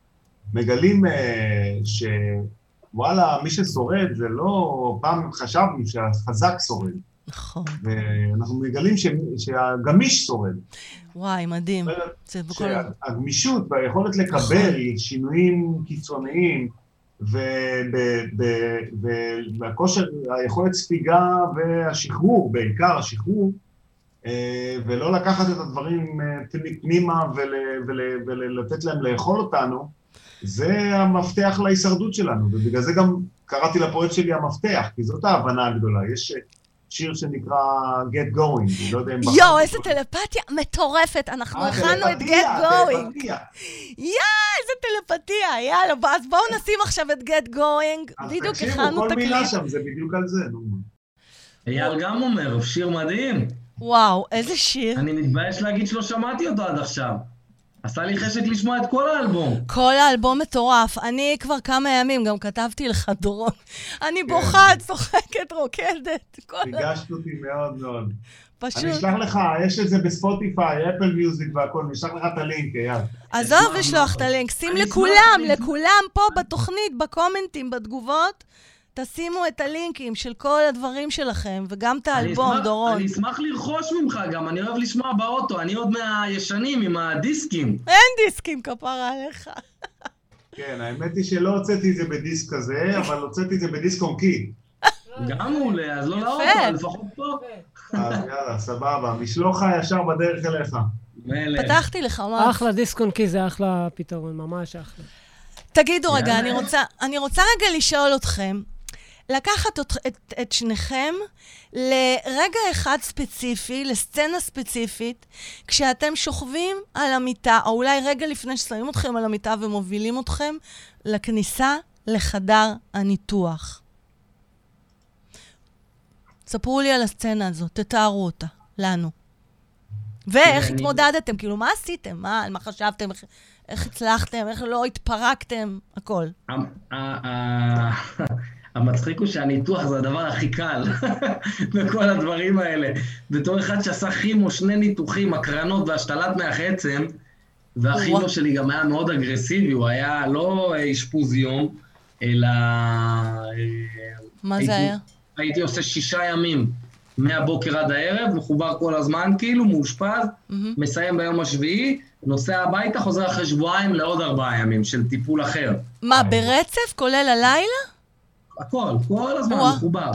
מגלים אה, שוואלה, מי ששורד זה לא, פעם חשבנו שהחזק שורד, נכון. ואנחנו מגלים ש, שהגמיש שורד. וואי, מדהים. זה בכל... שהגמישות והיכולת לקבל שינויים קיצוניים והכושר, היכולת ספיגה והשחרור, בעיקר השחרור, אה, ולא לקחת את הדברים אה, פני- פנימה ול- ול- ולתת להם לאכול אותנו, זה המפתח להישרדות שלנו, ובגלל זה גם קראתי לפרויקט שלי המפתח, כי זאת ההבנה הגדולה. יש שיר שנקרא Get Going, אני לא יודע אם... יואו, איזה. טלפתיה מטורפת. אנחנו אה, הכנו את Get Going. יאה, איזה טלפתיה. יאללה, אז בואו נשים עכשיו את Get Going. אז בדיוק תקשיבו, הכנו כל מילה. שם זה בדיוק על זה, נו. אייל גם אומר, שיר מדהים. וואו, איזה שיר. אני מתבייש להגיד שלא שמעתי אותו עד עכשיו. עשה לי חשק לשמוע את כל האלבום. כל האלבום מטורף. אני כבר כמה ימים, גם כתבתי לך, דורון. אני כן. בוכה, צוחקת, רוקדת. ריגשת אותי מאוד מאוד. פשוט. אני אשלח לך, יש את זה בספוטיפיי, אפל מיוזיק והכל, אני אשלח לך את הלינק, אייל. עזוב אשמח לשלוח את. הלינק, שים לכולם. לכולם פה בתוכנית, בקומנטים, בתגובות, תשימו את הלינקים של כל הדברים שלכם, וגם את האלבום, דורון. אני אשמח לרכוש ממך גם, אני אוהב לשמוע באוטו, אני עוד מהישנים עם הדיסקים. אין דיסקים כפרה עליך. כן, האמת היא שלא הוצאתי את זה בדיסק כזה, אבל הוצאתי את זה בדיסק און קי. גם מעולה, אז לא. לאוטו, לפחות פה. אז יאללה, סבבה. משלוח הישר בדרך אליך. פתחתי לך, מה? אחלה דיסק-און-קי זה אחלה פתרון, ממש אחלה. תגידו רגע. אני רוצה, אני רוצה רגע לשאול אתכם, לקחת את, את, את שניכם לרגע אחד ספציפי, לסצנה ספציפית, כשאתם שוכבים על המיטה, או אולי רגע לפני ששמים אתכם על המיטה ומובילים אתכם לכניסה לחדר הניתוח. ספרו לי על הסצנה הזאת, תתארו אותה, לנו. ואיך אני- התמודדתם, כאילו, מה עשיתם? מה, על מה חשבתם? איך, איך הצלחתם? איך לא התפרקתם? הכל. המצחיק הוא שהניתוח זה הדבר הכי קל בכל הדברים האלה. בתור אחד שעשה כימו, שני ניתוחים, הקרנות והשתלת מח עצם, והכימו. שלי גם היה מאוד אגרסיבי, הוא היה לא אה, אשפוז יום, אלא... אה, מה הייתי- זה היה? הייתי עושה שישה ימים, מהבוקר עד הערב, מחובר כל הזמן, כאילו, מאושפז, מהמם. מסיים ביום השביעי, נוסע הביתה, חוזר אחרי שבועיים לעוד ארבעה ימים של טיפול אחר. מה, ברצף? כולל הלילה? הכל, כל הזמן. מחובר.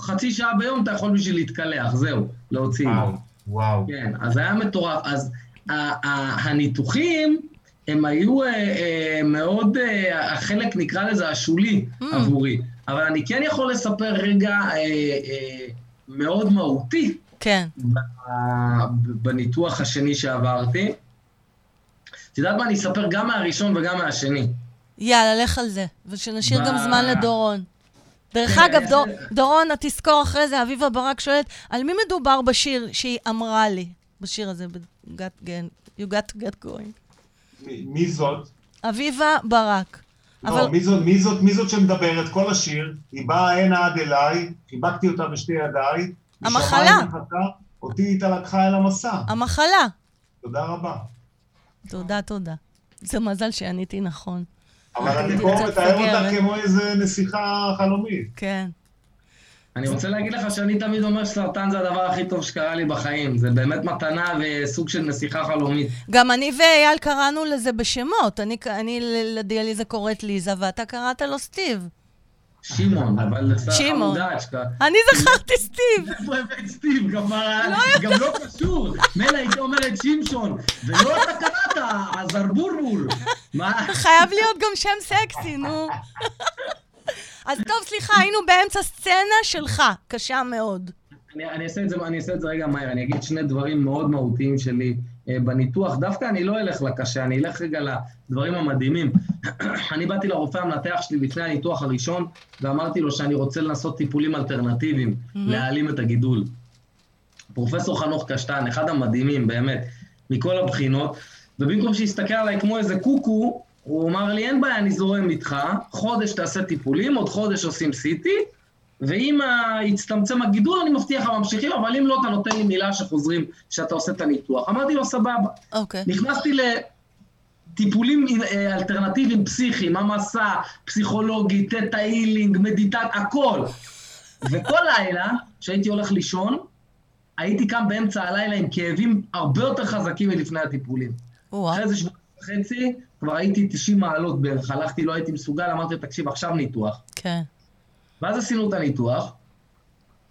חצי שעה ביום אתה יכול בשביל להתקלח, זהו, להוציא. וואו, וואו. כן, אז היה מטורף. אז הניתוחים, הם היו אה, אה, מאוד, אה, החלק נקרא לזה השולי Mm. עבורי. אבל אני כן יכול לספר רגע מאוד מהותי כן. בניתוח השני שעברתי. את יודעת מה? אני אספר גם מהראשון וגם מהשני. יאללה, לך על זה. ושנשאיר גם זמן לדורון. דרך אגב, דור, דורון, את תזכור אחרי זה, אביבה ברק שואלת, על מי מדובר בשיר שהיא אמרה לי, בשיר הזה, ב- Got- You got to get going. מי- מי זאת? אביבה ברק. לא, אבל- מי זאת, מי זאת, מי זאת שמדברת כל השיר? היא באה הנה עד אליי, חיבקתי אותה בשתי ידיי. המחלה. מחכה, אותי איתה לקחה אל המסע. המחלה. תודה רבה. תודה, תודה. זה מזל שעניתי נכון. אבל אני פה מתאר אותה מפגרת. כמו איזה נסיכה חלומית. כן. אני רוצה להגיד לך שאני תמיד אומר שסרטן זה הדבר הכי טוב שקרה לי בחיים. זה באמת מתנה וסוג של נסיכה חלומית. גם אני ואייל קראנו לזה בשמות. אני, אני לדיאליזה קוראת ליזה, ואתה קראת לו סטיב. שמעון, אבל... שכ- אני זכרתי סטיב. איפה הבאת סטיב? גם גם לא קשור. מילא הייתי אומרת שמשון, ולא אתה קראת, הזרבורבור. חייב להיות גם שם סקסי, נו. אז טוב, סליחה, היינו באמצע סצנה שלך, קשה מאוד. אני, אעשה את זה, רגע מהר, אני אגיד שני דברים מאוד מהותיים שלי בניתוח. דווקא אני לא אלך לקשה, אני אלך רגע לדברים המדהימים. אני באתי לרופא המנתח שלי לפני הניתוח הראשון, ואמרתי לו שאני רוצה לנסות טיפולים אלטרנטיביים, להעלים את הגידול. פרופסור חנוך קשטן, אחד המדהימים, באמת, מכל הבחינות, ובמקום שיסתכל עליי כמו איזה קוקו, הוא אמר לי, אין בעיה, אני זורם איתך, חודש תעשה טיפולים, עוד חודש עושים CT, ואם יצטמצם הגידול, אני מבטיח לך ממשיכים, אבל אם לא, אתה נותן לי מילה שחוזרים, שאתה עושה את הניתוח. אמרתי לו, סבבה. אוקיי. נכנסתי לטיפולים אה, אלטרנטיביים פסיכיים, המסע, פסיכולוגי, תטא הילינג, מדיטט, הכל. וכל לילה, כשהייתי הולך לישון, הייתי קם באמצע הלילה עם כאבים הרבה יותר חזקים מלפני הטיפולים. וואו. אחרי איזה שבועיים וחצי, כבר הייתי 90 מעלות בערך, הלכתי, לא הייתי מסוגל, אמרתי לו, תקשיב, עכשיו ניתוח. כן. ואז עשינו את הניתוח,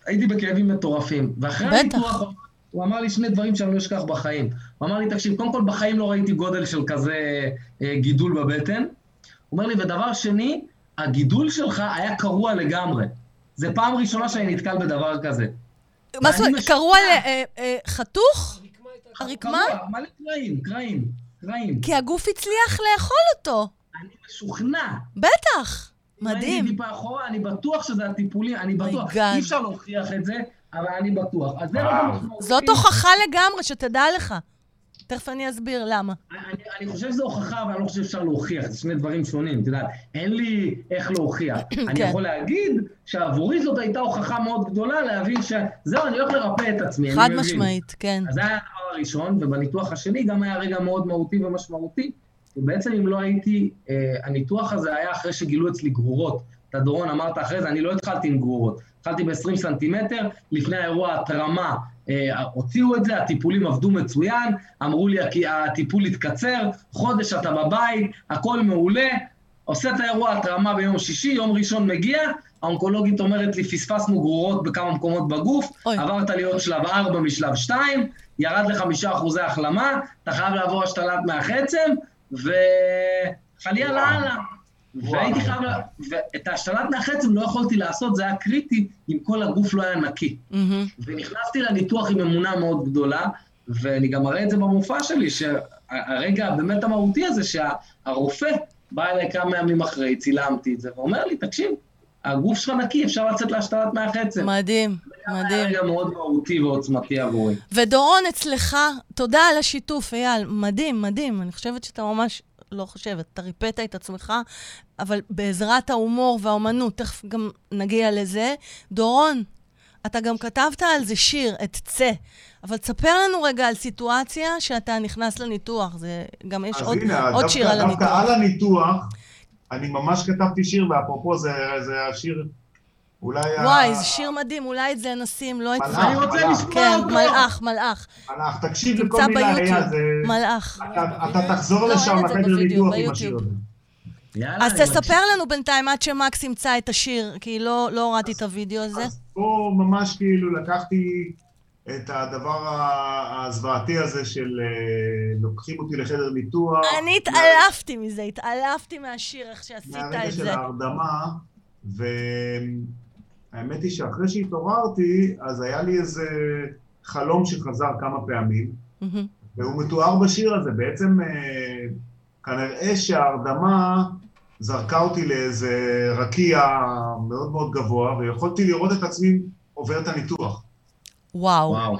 הייתי בכאבים מטורפים. ואחרי בטח. הניתוח, הוא אמר לי שני דברים שאני לא אשכח בחיים. הוא אמר לי, תקשיב, קודם כל בחיים לא ראיתי גודל של כזה אה, גידול בבטן. הוא אומר לי, ודבר שני, הגידול שלך היה קרוע לגמרי. זה פעם ראשונה שאני נתקל בדבר כזה. מה זאת אומרת, קראו על אה, אה, חתוך? הרקמה? קרוע, מלא קרעים, קרעים, קרעים. כי הגוף הצליח לאכול אותו. אני משוכנע. בטח. אם הייתי מדהים. טיפה אחורה, אני בטוח שזה הטיפולים, אני בטוח. God. אי אפשר להוכיח את זה, אבל אני בטוח. אז זה רגע וואו. משמעותי. זאת הוכחה לגמרי, שתדע לך. תכף אני אסביר למה. אני, אני חושב שזו הוכחה, אבל אני לא חושב שאפשר להוכיח, זה שני דברים שונים, את יודעת, אין לי איך להוכיח. אני כן. יכול להגיד שעבורי זאת הייתה הוכחה מאוד גדולה להבין שזהו, אני הולך לרפא את עצמי, אני חד. משמעית, כן. אז זה היה הדבר הראשון, ובניתוח השני גם היה רגע מאוד מהותי ומשמעותי. ובעצם אם לא הייתי, אה, הניתוח הזה היה אחרי שגילו אצלי גרורות. אתה דורון אמרת אחרי זה, אני לא התחלתי עם גרורות. התחלתי ב-20 סנטימטר, לפני האירוע התרמה אה, הוציאו את זה, הטיפולים עבדו מצוין, אמרו לי "כי הטיפול התקצר, חודש אתה בבית, הכל מעולה, עושה את האירוע התרמה ביום שישי, יום ראשון מגיע, האונקולוגית אומרת לי, פספסנו גרורות בכמה מקומות בגוף, אוי. עברת להיות שלב 4 משלב 2, ירד לחמישה אחוזי החלמה, אתה חייב לעבור השתלת מח עצם, וחלילה לאללה. והייתי חייב, ואת ההשתלת מח עצם לא יכולתי לעשות, זה היה קריטי אם כל הגוף לא היה נקי. מהמם. ונכנסתי לניתוח עם אמונה מאוד גדולה, ואני גם אראה את זה במופע שלי, שהרגע הבאמת המהותי הזה, שהרופא בא אליי כמה ימים אחרי, צילמתי את זה, ואומר לי, תקשיב, הגוף שלך נקי, אפשר לצאת להשתלת מח עצם. מדהים, מדהים. רגע מאוד מהותי ועוצמתי עבורי. ודורון, אצלך, תודה על השיתוף, אייל. מדהים, מדהים. אני חושבת שאתה ממש, לא חושבת, אתה ריפאת את עצמך, אבל בעזרת ההומור והאומנות, תכף גם נגיע לזה. דורון, אתה גם כתבת על זה שיר, את צא. אבל תספר לנו רגע על סיטואציה שאתה נכנס לניתוח. זה, גם יש אז עוד, הנה, עוד דווקא- שיר על דווקא הניתוח. על הניתוח, אני ממש כתבתי שיר, ואפרופו זה זה השיר, אולי... וואי, זה שיר מדהים, אולי את זה נשים, לא את זה. אני רוצה. לשמוע כן, אותו! מלאך, מלאך. מלאך, תקשיב לכל מילה, ביוטיוב, אייל, זה... מלאך. אתה- תחזור לא, לשם לחדר ניתוח עם השיר. הזה. יאללה, אז תספר מקשיב. לנו בינתיים עד שמקס ימצא את השיר, כי לא לא הורדתי את הוידאו הזה. אז פה ממש כאילו לקחתי את הדבר הזוועתי הזה של אה, לוקחים אותי לחדר ניתוח. אני התעלפתי מזה, התעלפתי מהשיר, איך שעשית מהרגע את של זה. ההרדמה, והאמת היא שאחרי שהתעוררתי, אז היה לי איזה חלום שחזר כמה פעמים. והוא מתואר בשיר הזה. בעצם אה, כנראה שההרדמה זרקה אותי לאיזה רקיע מאוד מאוד גבוה, ויכולתי לראות את עצמי עובר את הניתוח. וואו. וואו.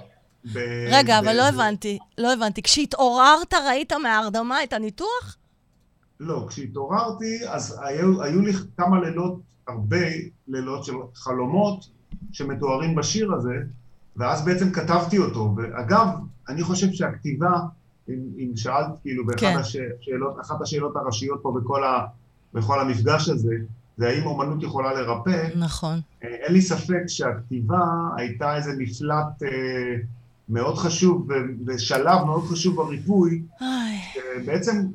ב- רגע, ב- אבל לא הבנתי, לא הבנתי. כשהתעוררת ראית מההרדמה את הניתוח? לא, כשהתעוררתי, אז היו, היו לי כמה לילות, הרבה לילות של חלומות שמתוארים בשיר הזה, ואז בעצם כתבתי אותו. ואגב, אני חושב שהכתיבה, אם, אם שאלת כאילו באחת כן. השאלות, אחת השאלות הראשיות פה בכל, ה, בכל המפגש הזה, זה האם אומנות יכולה לרפא, נכון. אה, אין לי ספק שהכתיבה הייתה איזה מפלט אה, מאוד חשוב ושלב מאוד חשוב בריפוי, איי, בעצם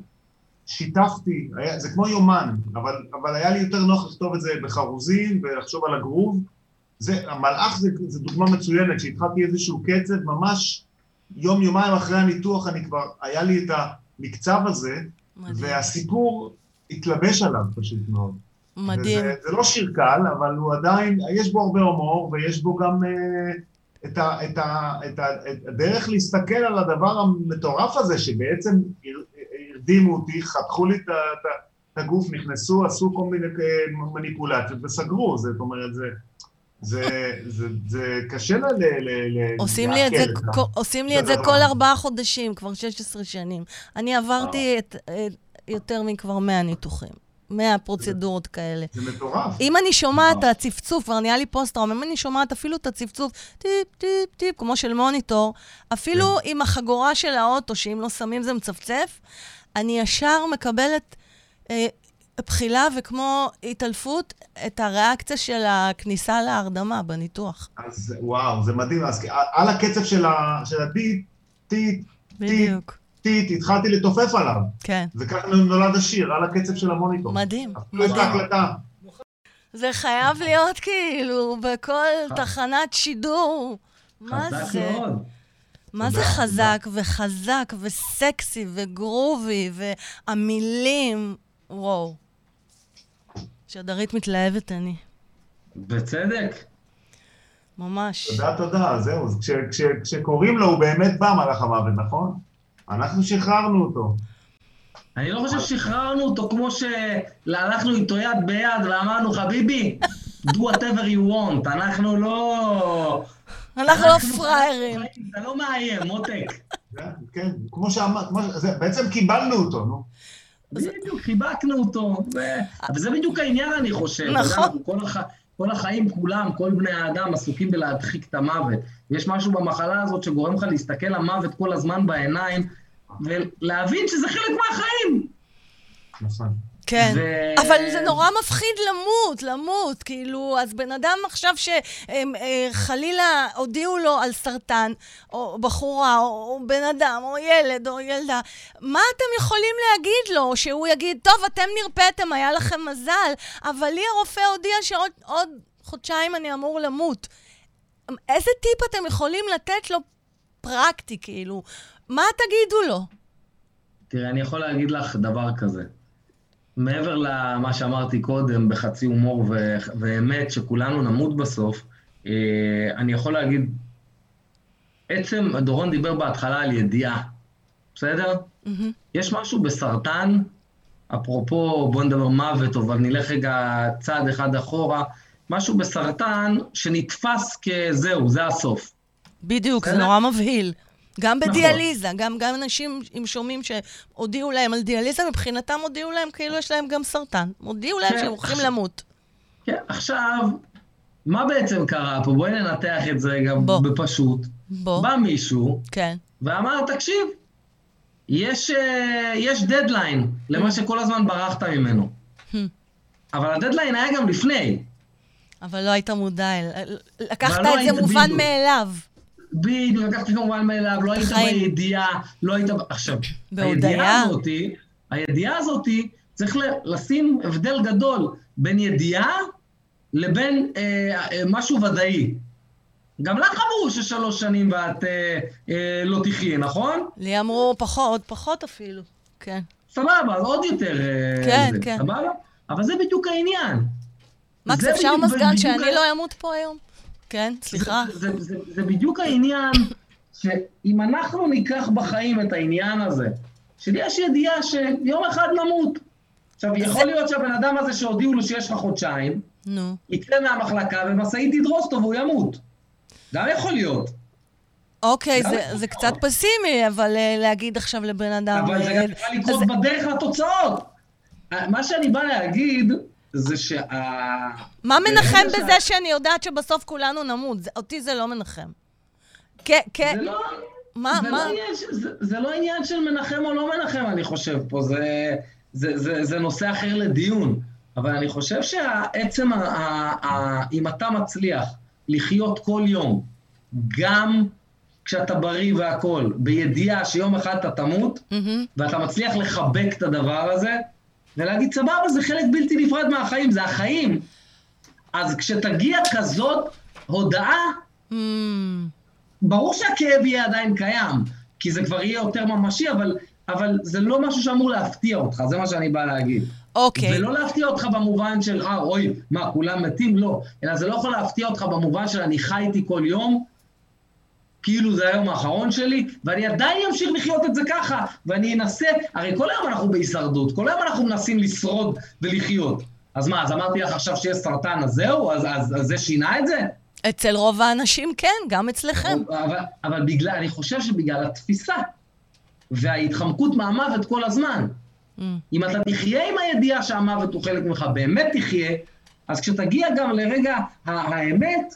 שיתפתי, היה, זה כמו יומן, אבל, אבל היה לי יותר נוח לכתוב את זה בחרוזים ולחשוב על הגרוב. זה, המלאך זה, זה דוגמה מצוינת, שהתחלתי איזשהו קצב, ממש יום-יומיים אחרי הניתוח אני כבר, היה לי את המקצב הזה, מדהים. והסיפור התלבש עליו פשוט מאוד. מדהים. וזה, זה לא שיר קל, אבל הוא עדיין, יש בו הרבה הומור, ויש בו גם אה, את, ה, את, ה, את, ה, את הדרך להסתכל על הדבר המטורף הזה, שבעצם הרדימו אותי, חתכו לי את, הגוף, נכנסו, עשו כל מיני אה, מניפולציות וסגרו, זאת אומרת, זה... זה, זה, זה קשה ל... ל, עושים לי את זה, כל- עושים לי את זה. כל ארבעה חודשים, כבר 16 שנים. אני עברתי את, את, יותר מכבר 100 ניתוחים. 100 פרוצדורות כאלה. זה מטורף. אם אני שומעת את. הצפצוף, כבר נהיה לי פוסט-טראומה, אם אני שומעת אפילו את הצפצוף, טיפ, טיפ, טיפ, כמו של מוניטור, אפילו כן. עם החגורה של האוטו, שאם לא שמים זה מצפצף, אני ישר מקבלת אה, בחילה וכמו התעלפות, את הריאקציה של הכניסה להרדמה בניתוח. אז וואו, זה מדהים. אז על הקצב של ה- של הטיט, טיט, בדיוק. טיט, התחלתי לתופף עליו. כן. וכך נולד השיר, על הקצב של המוניטור. מדהים, אפילו יש את מדהים. ההקלטה. זה חייב להיות כאילו בכל תחנת שידור. מה חזק זה? מאוד. מה זה חזק וחזק וסקסי וגרובי והמילים? וואו. שדרית מתלהבת אני. בצדק. ממש. תודה, תודה, זהו. אז כש- כש- כשקוראים לו, הוא באמת בא מלאך המוות, נכון? אנחנו שחררנו אותו. אני לא חושב ששחררנו אותו כמו שהלכנו איתו יד ביד ואמרנו, חביבי, do whatever you want, אנחנו לא... אנחנו לא פראיירים. אתה לא מאיים, מותק. זה- כן, כמו שאמרת, בעצם קיבלנו אותו, נו. בדיוק, חיבקנו אותו. וזה בדיוק העניין, אני חושב. נכון. כל החיים כולם, כל בני האדם עסוקים בלהדחיק את המוות. יש משהו במחלה הזאת שגורם לך להסתכל למוות כל הזמן בעיניים, ולהבין שזה חלק מהחיים. נכון. כן. ו- אבל זה נורא מפחיד למות, למות. כאילו, אז בן אדם עכשיו שחלילה הודיעו לו על סרטן, או בחורה, או, או בן אדם, או ילד, או ילדה, מה אתם יכולים להגיד לו? שהוא יגיד, טוב, אתם נרפאתם, היה לכם מזל, אבל לי הרופא הודיע שעוד עוד חודשיים אני אמור למות. איזה טיפ אתם יכולים לתת לו פרקטי, כאילו? מה תגידו לו? תראה, אני יכול להגיד לך דבר כזה. מעבר למה שאמרתי קודם, בחצי הומור ו- ואמת, שכולנו נמות בסוף, אה, אני יכול להגיד, עצם, דורון דיבר בהתחלה על ידיעה, בסדר? מהמם. יש משהו בסרטן, אפרופו, בוא נדבר מוות, אבל נלך רגע צעד אחד אחורה, משהו בסרטן שנתפס כזהו, זה הסוף. בדיוק, זה בסדר? נורא מבהיל. גם נכון. בדיאליזה, גם, גם אנשים עם שומעים שהודיעו להם על דיאליזה, מבחינתם הודיעו להם כאילו יש להם גם סרטן. הודיעו להם כן, שהם הולכים למות. כן, עכשיו, מה בעצם קרה פה? בואי ננתח את זה רגע בוא. בפשוט. בוא, בא מישהו כן. ואמר, תקשיב, יש, אה, יש דדליין למה שכל הזמן ברחת ממנו. Hmm. אבל הדדליין היה גם לפני. אבל לא היית מודע. לקחת את זה מובן. מאליו. בדיוק, לקחתי כמובן מאליו, לא היית. בידיעה, לא היית... עכשיו. הידיעה הזאתי, הידיעה הזאתי, צריך לשים הבדל גדול בין ידיעה לבין אה, אה, משהו ודאי. גם לך אמרו ששלוש שנים ואת אה, אה, לא תחיה, נכון? לי אמרו פחות, עוד פחות אפילו. כן. סבבה, אז עוד יותר... אה, כן, זה, כן. סבבה? אבל זה בדיוק העניין. מקס, אפשר מזגן שאני לא אמות פה היום? כן, סליחה. זה, זה, זה, זה בדיוק העניין, שאם אנחנו ניקח בחיים את העניין הזה, שיש ידיעה שיום אחד נמות. עכשיו, יכול להיות שהבן אדם הזה שהודיעו לו שיש לך חודשיים, נו. יצא מהמחלקה ומשאית תדרוס אותו והוא ימות. גם יכול להיות. אוקיי, זה- זה. קצת פסימי, אבל אה, להגיד עכשיו לבן אדם... אבל זה אה, גם יכול לקרות אז- בדרך לתוצאות. מה שאני בא להגיד, זה שה... מה מנחם בזה שה- שאני יודעת שבסוף כולנו נמות? זה- אותי זה לא מנחם. כן, כן, זה לא... מה, זה, מה? לא עניין, זה, זה לא עניין של מנחם או לא מנחם, אני חושב פה, זה, זה, זה, זה נושא אחר לדיון. אבל אני חושב שעצם, ה, ה, ה, אם אתה מצליח לחיות כל יום, גם כשאתה בריא והכול, בידיעה שיום אחד אתה תמות, מהמם. ואתה מצליח לחבק את הדבר הזה, ולהגיד, סבבה, זה חלק בלתי נפרד מהחיים, זה החיים. אז כשתגיע כזאת הודעה, אמ, ברור שהכאב יהיה עדיין קיים, כי זה כבר יהיה יותר ממשי, אבל, אבל זה לא משהו שאמור להפתיע אותך, זה מה שאני בא להגיד. אוקיי. ולא להפתיע אותך במובן של, אה, אוי, מה, כולם מתים? לא. אלא זה לא יכול להפתיע אותך במובן של אני חי איתי כל יום, כאילו זה היום האחרון שלי, ואני עדיין אמשיך לחיות את זה ככה, ואני אנסה, הרי כל היום אנחנו בהישרדות, כל היום אנחנו מנסים לשרוד ולחיות. אז מה, אז אמרתי לך עכשיו שיש סרטן, אז זהו? אז, אז, אז זה שינה את זה? אצל רוב האנשים כן, גם אצלכם. אבל, אבל בגלל, אני חושב שבגלל התפיסה וההתחמקות מהמוות כל הזמן. אמ, אם אתה תחיה עם הידיעה שהמוות הוא חלק ממך, באמת תחיה, אז כשתגיע גם לרגע האמת,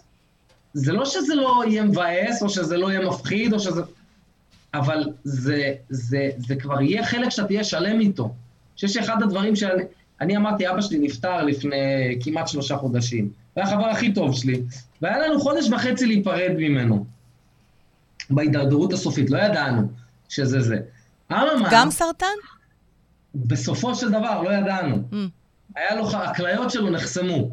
זה לא שזה לא יהיה מבאס, או שזה לא יהיה מפחיד, או שזה... אבל זה, זה, זה כבר יהיה חלק שאתה תהיה שלם איתו. אני חושב שאחד הדברים שאני... אני אמרתי, אבא שלי נפטר לפני כמעט שלושה חודשים. הוא היה החבר הכי טוב שלי, והיה לנו חודש וחצי להיפרד ממנו. בהידרדרות הסופית, לא ידענו שזה זה. אממה, גם סרטן? בסופו של דבר לא ידענו. אמ, היה לו, הכליות שלו נחסמו.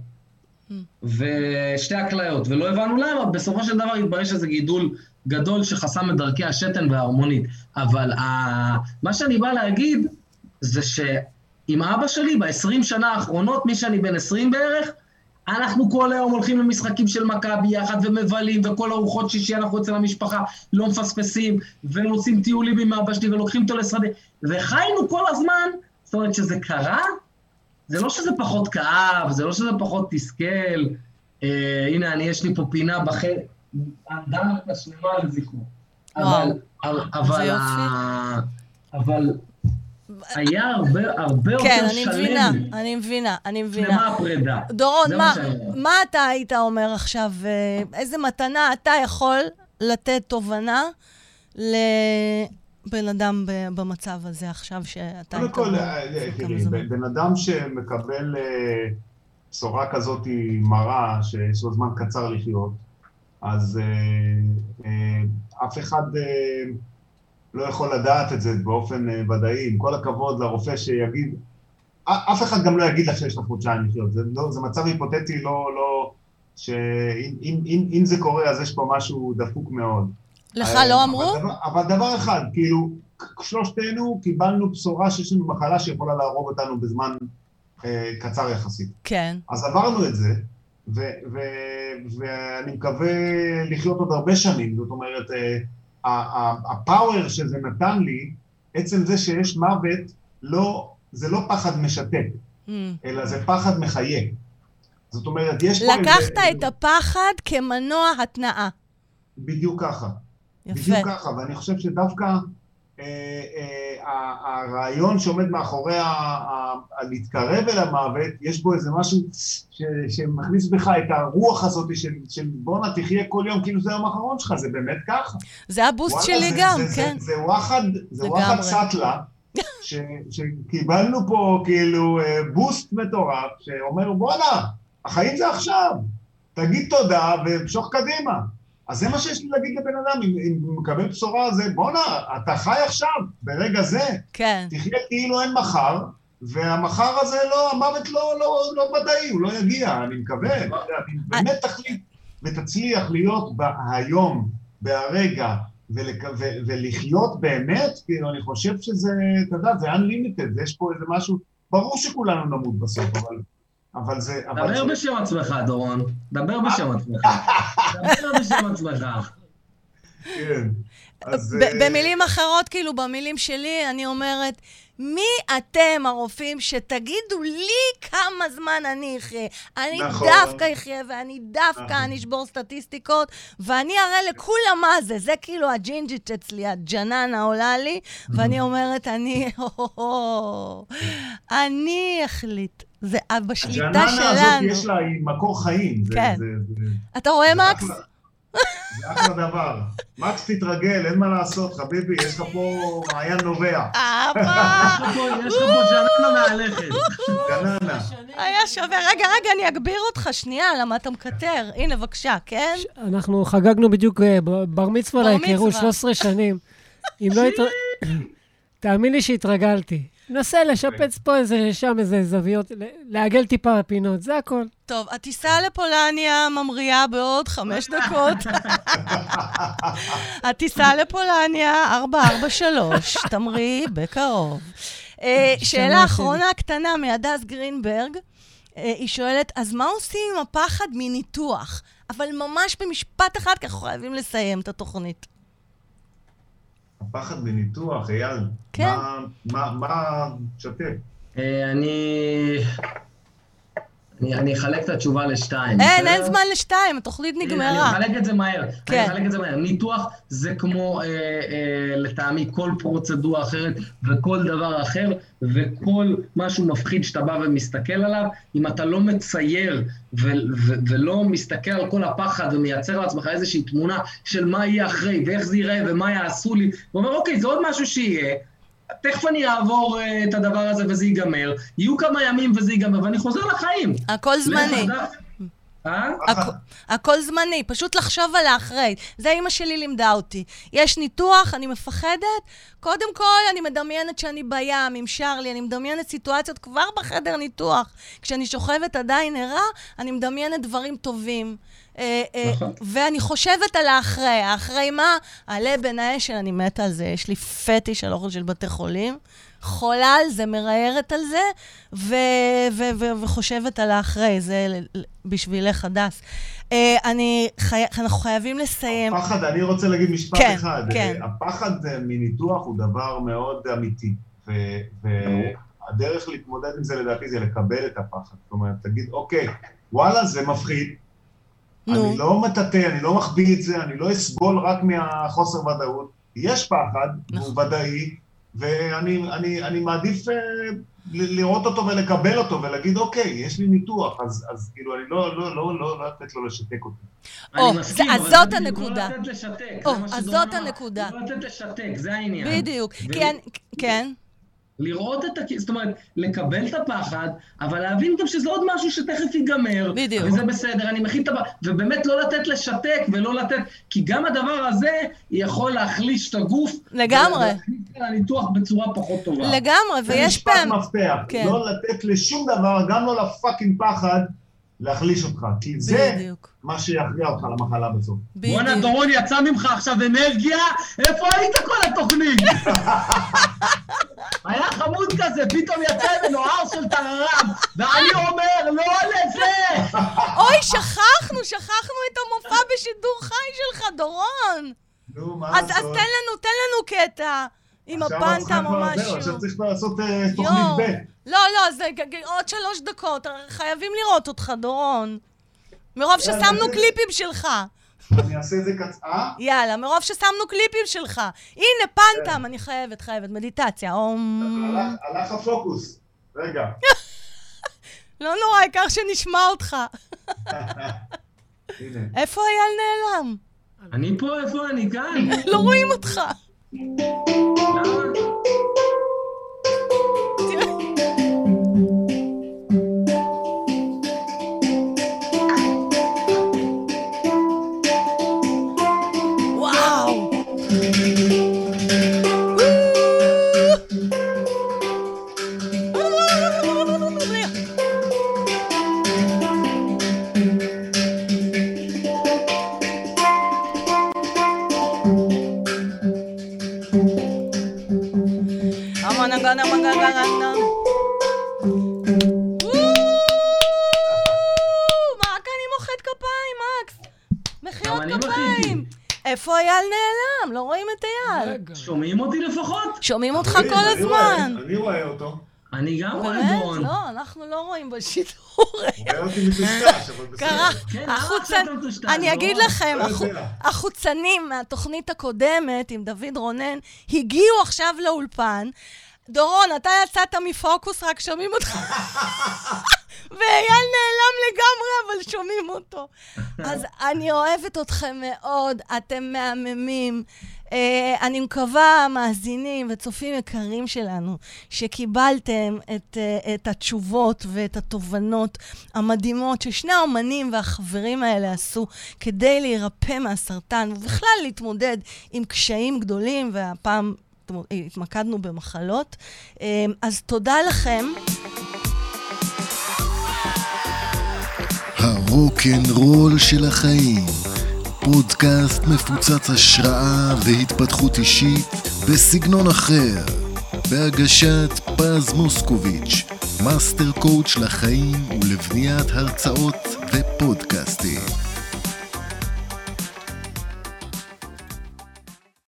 ושתי הכליות, ולא הבנו למה, בסופו של דבר התברר שזה גידול גדול שחסם את דרכי השתן וההרמונית. אבל ה... מה שאני בא להגיד, זה שעם אבא שלי, ב-20 שנה האחרונות, מי שאני בן 20 בערך, אנחנו כל היום הולכים למשחקים של מכבי יחד ומבלים, וכל ארוחות שישי אנחנו אצל המשפחה לא מפספסים, ועושים טיולים עם אבא שלי ולוקחים אותו לשדה, וחיינו כל הזמן, זאת אומרת שזה קרה, זה לא שזה פחות כאב, זה לא שזה פחות תסכל. אה, הנה, אני, יש לי פה פינה בחדר, אדם השלמה לזכרו. אבל, אבל, אבל, היה הרבה, הרבה כן, יותר אני שלם. מבינה, אני מבינה, אני מבינה. שלמה הפרידה. דורון, מה, מה אתה היית אומר עכשיו? אה, איזה מתנה אתה יכול לתת תובנה לבן אדם במצב הזה עכשיו, שאתה קודם כל, אה, כמה תראי? בן אדם שמקבל אה, בשורה כזאת מרה, שיש לו זמן קצר לחיות, אז אה, אה, אף אחד אה, לא יכול לדעת את זה באופן אה, ודאי. עם כל הכבוד לרופא שיגיד, אף אחד גם לא יגיד לך שיש לך חודשיים לחיות. זה, לא, זה מצב היפותטי, לא, לא, שאם אם, אם, אם זה קורה, אז יש פה משהו דפוק מאוד. לך אה, לא אמרו? אבל דבר, אבל דבר אחד, כאילו, שלושתנו קיבלנו בשורה שיש לנו מחלה שיכולה להרוג אותנו בזמן אה, קצר יחסית. כן. אז עברנו את זה, ו- ו- ואני מקווה לחיות עוד הרבה שנים. זאת אומרת, אה, הפאוור שזה נתן לי, עצם זה שיש מוות, לא, זה לא פחד משתק, אמ. אלא זה פחד מחיה. זאת אומרת, יש פה... לקחת איזה- את הפחד כמנוע התנעה. בדיוק ככה. יפה. בדיוק ככה, ואני חושב שדווקא אה, אה, הרעיון שעומד מאחורי הלהתקרב אל המוות, יש בו איזה משהו ש, שמכניס בך את הרוח הזאת של, של בואנה תחיה כל יום כאילו זה היום האחרון שלך, זה באמת ככה. זה הבוסט וואלה, שלי זה, גם, זה, כן. זה, זה וואחד, זה. וואחד סאטלה, ש, שקיבלנו פה כאילו אה, בוסט מטורף, שאומר בואנה, החיים זה עכשיו, תגיד תודה ומשוך קדימה. אז זה מה שיש לי להגיד לבן אדם, אם, אם הוא מקבל בשורה זה, בואנה, אתה חי עכשיו, ברגע זה, כן. תחיה כאילו אין מחר, והמחר הזה לא, המוות לא, לא, לא ודאי, הוא לא יגיע, אני מקווה, לא יודע, אם באמת תחליט ותצליח להיות היום, בהרגע, ולק... ו... ולחיות באמת, כאילו, אני חושב שזה, אתה יודע, זה unlimited, יש פה איזה משהו, ברור שכולנו נמות בסוף, אבל, אבל זה... אבל דבר זה... בשם עצמך, דורון. דבר בשם עצמך. דבר בשם עצמך. כן. אז... אה, במילים אחרות, כאילו, במילים שלי, אני אומרת, מי אתם, הרופאים, שתגידו לי כמה זמן אני אחיה? אני נכון. דווקא אחיה, ואני דווקא נכון. אני אשבור סטטיסטיקות, ואני אראה לכולם מה זה. זה כאילו הג'ינג'ית אצלי, הג'ננה עולה לי, ואני אומרת, אני, אני אחליט. זה בשליטה הג'ננה הזאת שלנו. יש לה היא מקור חיים. כן. זה- זה- אתה רואה, מקס? אחלה- זה אחלה דבר. מקס, תתרגל, אין מה לעשות, חביבי, יש לך פה מעיין נובע. יש לך פה- יש לך פה ז'ננה מהלכת. גננה. היה שווה. רגע, רגע, אני אגביר אותך שנייה, למה אתה מקטר. הנה, בבקשה, כן? אנחנו חגגנו בדיוק אה, בר מצווה להיכרות, מצווה. 13 שנים. אם לא. תאמין לי שהתרגלתי. מנסה לשפץ פה איזה, שם איזה זוויות, לעגל טיפה פינות, זה הכל. טוב, הטיסה לפולניה ממריאה בעוד חמש דקות. הטיסה לפולניה, 443, תמריא בקרוב. אה, שאלה. אחרונה קטנה מהדס גרינברג. אה, היא שואלת, אז מה עושים עם הפחד מניתוח? אבל ממש במשפט אחד, כי אנחנו חייבים לסיים את התוכנית. הפחד מניתוח, אייל. כן. מה- מה, מה, שתף. אה, אני... אני אני אחלק את התשובה לשתיים. אין? אין זמן לשתיים, התוכנית אני נגמרה. אחלק את זה מהר. כן. אני אחלק את זה מהר. ניתוח זה כמו, אה, אה, לטעמי, כל פרוצדורה אחרת וכל דבר אחר, וכל משהו מפחיד שאתה בא ומסתכל עליו, אם אתה לא מצייר ו- ו- ולא מסתכל על כל הפחד ומייצר לעצמך איזושהי תמונה של מה יהיה אחרי, ואיך זה ייראה, ומה יעשו לי, ואומר, אוקיי, זה עוד משהו שיהיה. תכף אני אעבור אה, את הדבר הזה וזה ייגמר, יהיו כמה ימים וזה ייגמר, ואני חוזר לחיים. הכל זמני. אה? הכ- הכל זמני, פשוט לחשוב על האחרי. זה אימא שלי לימדה אותי. יש ניתוח, אני מפחדת, קודם כל אני מדמיינת שאני בים עם שרלי, אני מדמיינת סיטואציות כבר בחדר ניתוח. כשאני שוכבת עדיין ערה, אני מדמיינת דברים טובים. אה, אה, נכון. ואני חושבת על האחרי. האחרי מה? הלבן האשל, אני מתה על זה. יש לי פטיש על אוכל של בתי חולים. חולה על זה, מראיירת על זה, ו- ו- ו- וחושבת על האחרי. זה בשבילך, הדס. אה, אני חי... אנחנו חייבים לסיים. הפחד, אני רוצה להגיד משפט כן, אחד. כן. הפחד מניתוח הוא דבר מאוד אמיתי. ו- והדרך להתמודד עם זה לדעתי זה לקבל את הפחד. זאת אומרת, תגיד, אוקיי, וואלה, זה מפחיד. נו. אני לא מטאטא, אני לא מחביא את זה, אני לא אסבול רק מהחוסר ודאות. יש פחד, נכון. הוא ודאי, ואני אני, אני מעדיף אה, ל- לראות אותו ולקבל אותו ולהגיד, אוקיי, יש לי ניתוח, אז, אז כאילו, אני לא, לא, לא, לא, לא לתת לו לשתק אותי. או, אני מסכים, אז זאת הנקודה. לא לתת לשתק. או, זה מה אז זאת. הנקודה. לא לתת לשתק, זה העניין. בדיוק. אני... כן. לראות את ה... זאת אומרת, לקבל את הפחד, אבל להבין גם שזה עוד משהו שתכף ייגמר. בדיוק. וזה בסדר, אני מכין את הפחד. ובאמת לא לתת לשתק ולא לתת... כי גם הדבר הזה יכול להחליש את הגוף. לגמרי. ולהכניס את הניתוח בצורה פחות טובה. לגמרי, זה ויש משפט פעם... מפתח, כן. לא לתת לשום דבר, גם לא לפאקינג פחד, להחליש אותך. כי זה בדיוק. מה שיכריע אותך למחלה בסוף. בואנה, בדיוק. דורון, יצא ממך עכשיו אנרגיה? איפה היית כל התוכנית? היה חמוד כזה, פתאום יצא ממנו הר של טררם, ואני אומר, לא לזה! אוי, שכחנו, שכחנו את המופע בשידור חי שלך, דורון. נו, מה אז אז לעשות? תן לנו, תן לנו קטע עם הפנטם או משהו. עכשיו צריך לעשות אה, תוכנית. ב'. לא, לא, זה עוד שלוש דקות, חייבים לראות אותך, דורון. מרוב ששמנו קליפים שלך. אני אעשה את זה קצ... אה? יאללה, מרוב ששמנו קליפים שלך. הנה, פנטם, אני חייבת, חייבת, מדיטציה. הלך- הלך הפוקוס. רגע. לא נורא, העיקר שנשמע אותך. הנה. איפה אייל נעלם? אני פה, איפה אני? כאן. לא רואים אותך. למה? שומעים אותי לפחות? שומעים אותך אני- כל הזמן. אני רואה אותו. אני גם רואה באמת? דורון. לא, אנחנו לא רואים בשידור. רואה אותי מטושטש, אבל בסדר. קרה. כן? אני? אגיד לכם, לא. החוצנים מהתוכנית הקודמת עם דוד רונן הגיעו עכשיו לאולפן. דורון, אתה יצאת מפוקוס, רק שומעים אותך. ואייל נעלם לגמרי, אבל שומעים אותו. אז אני אוהבת אתכם מאוד, אתם מהממים. אה, אני מקווה, מאזינים וצופים יקרים שלנו, שקיבלתם את, אה, את התשובות ואת התובנות המדהימות ששני האומנים והחברים האלה עשו כדי להירפא מהסרטן, ובכלל להתמודד עם קשיים גדולים, והפעם התמקדנו במחלות. אה, אז תודה לכם. הרוקנרול של החיים, פודקאסט מפוצץ השראה והתפתחות אישית בסגנון אחר, בהגשת פז מוסקוביץ', master coach לחיים ולבניית הרצאות ופודקאסטים.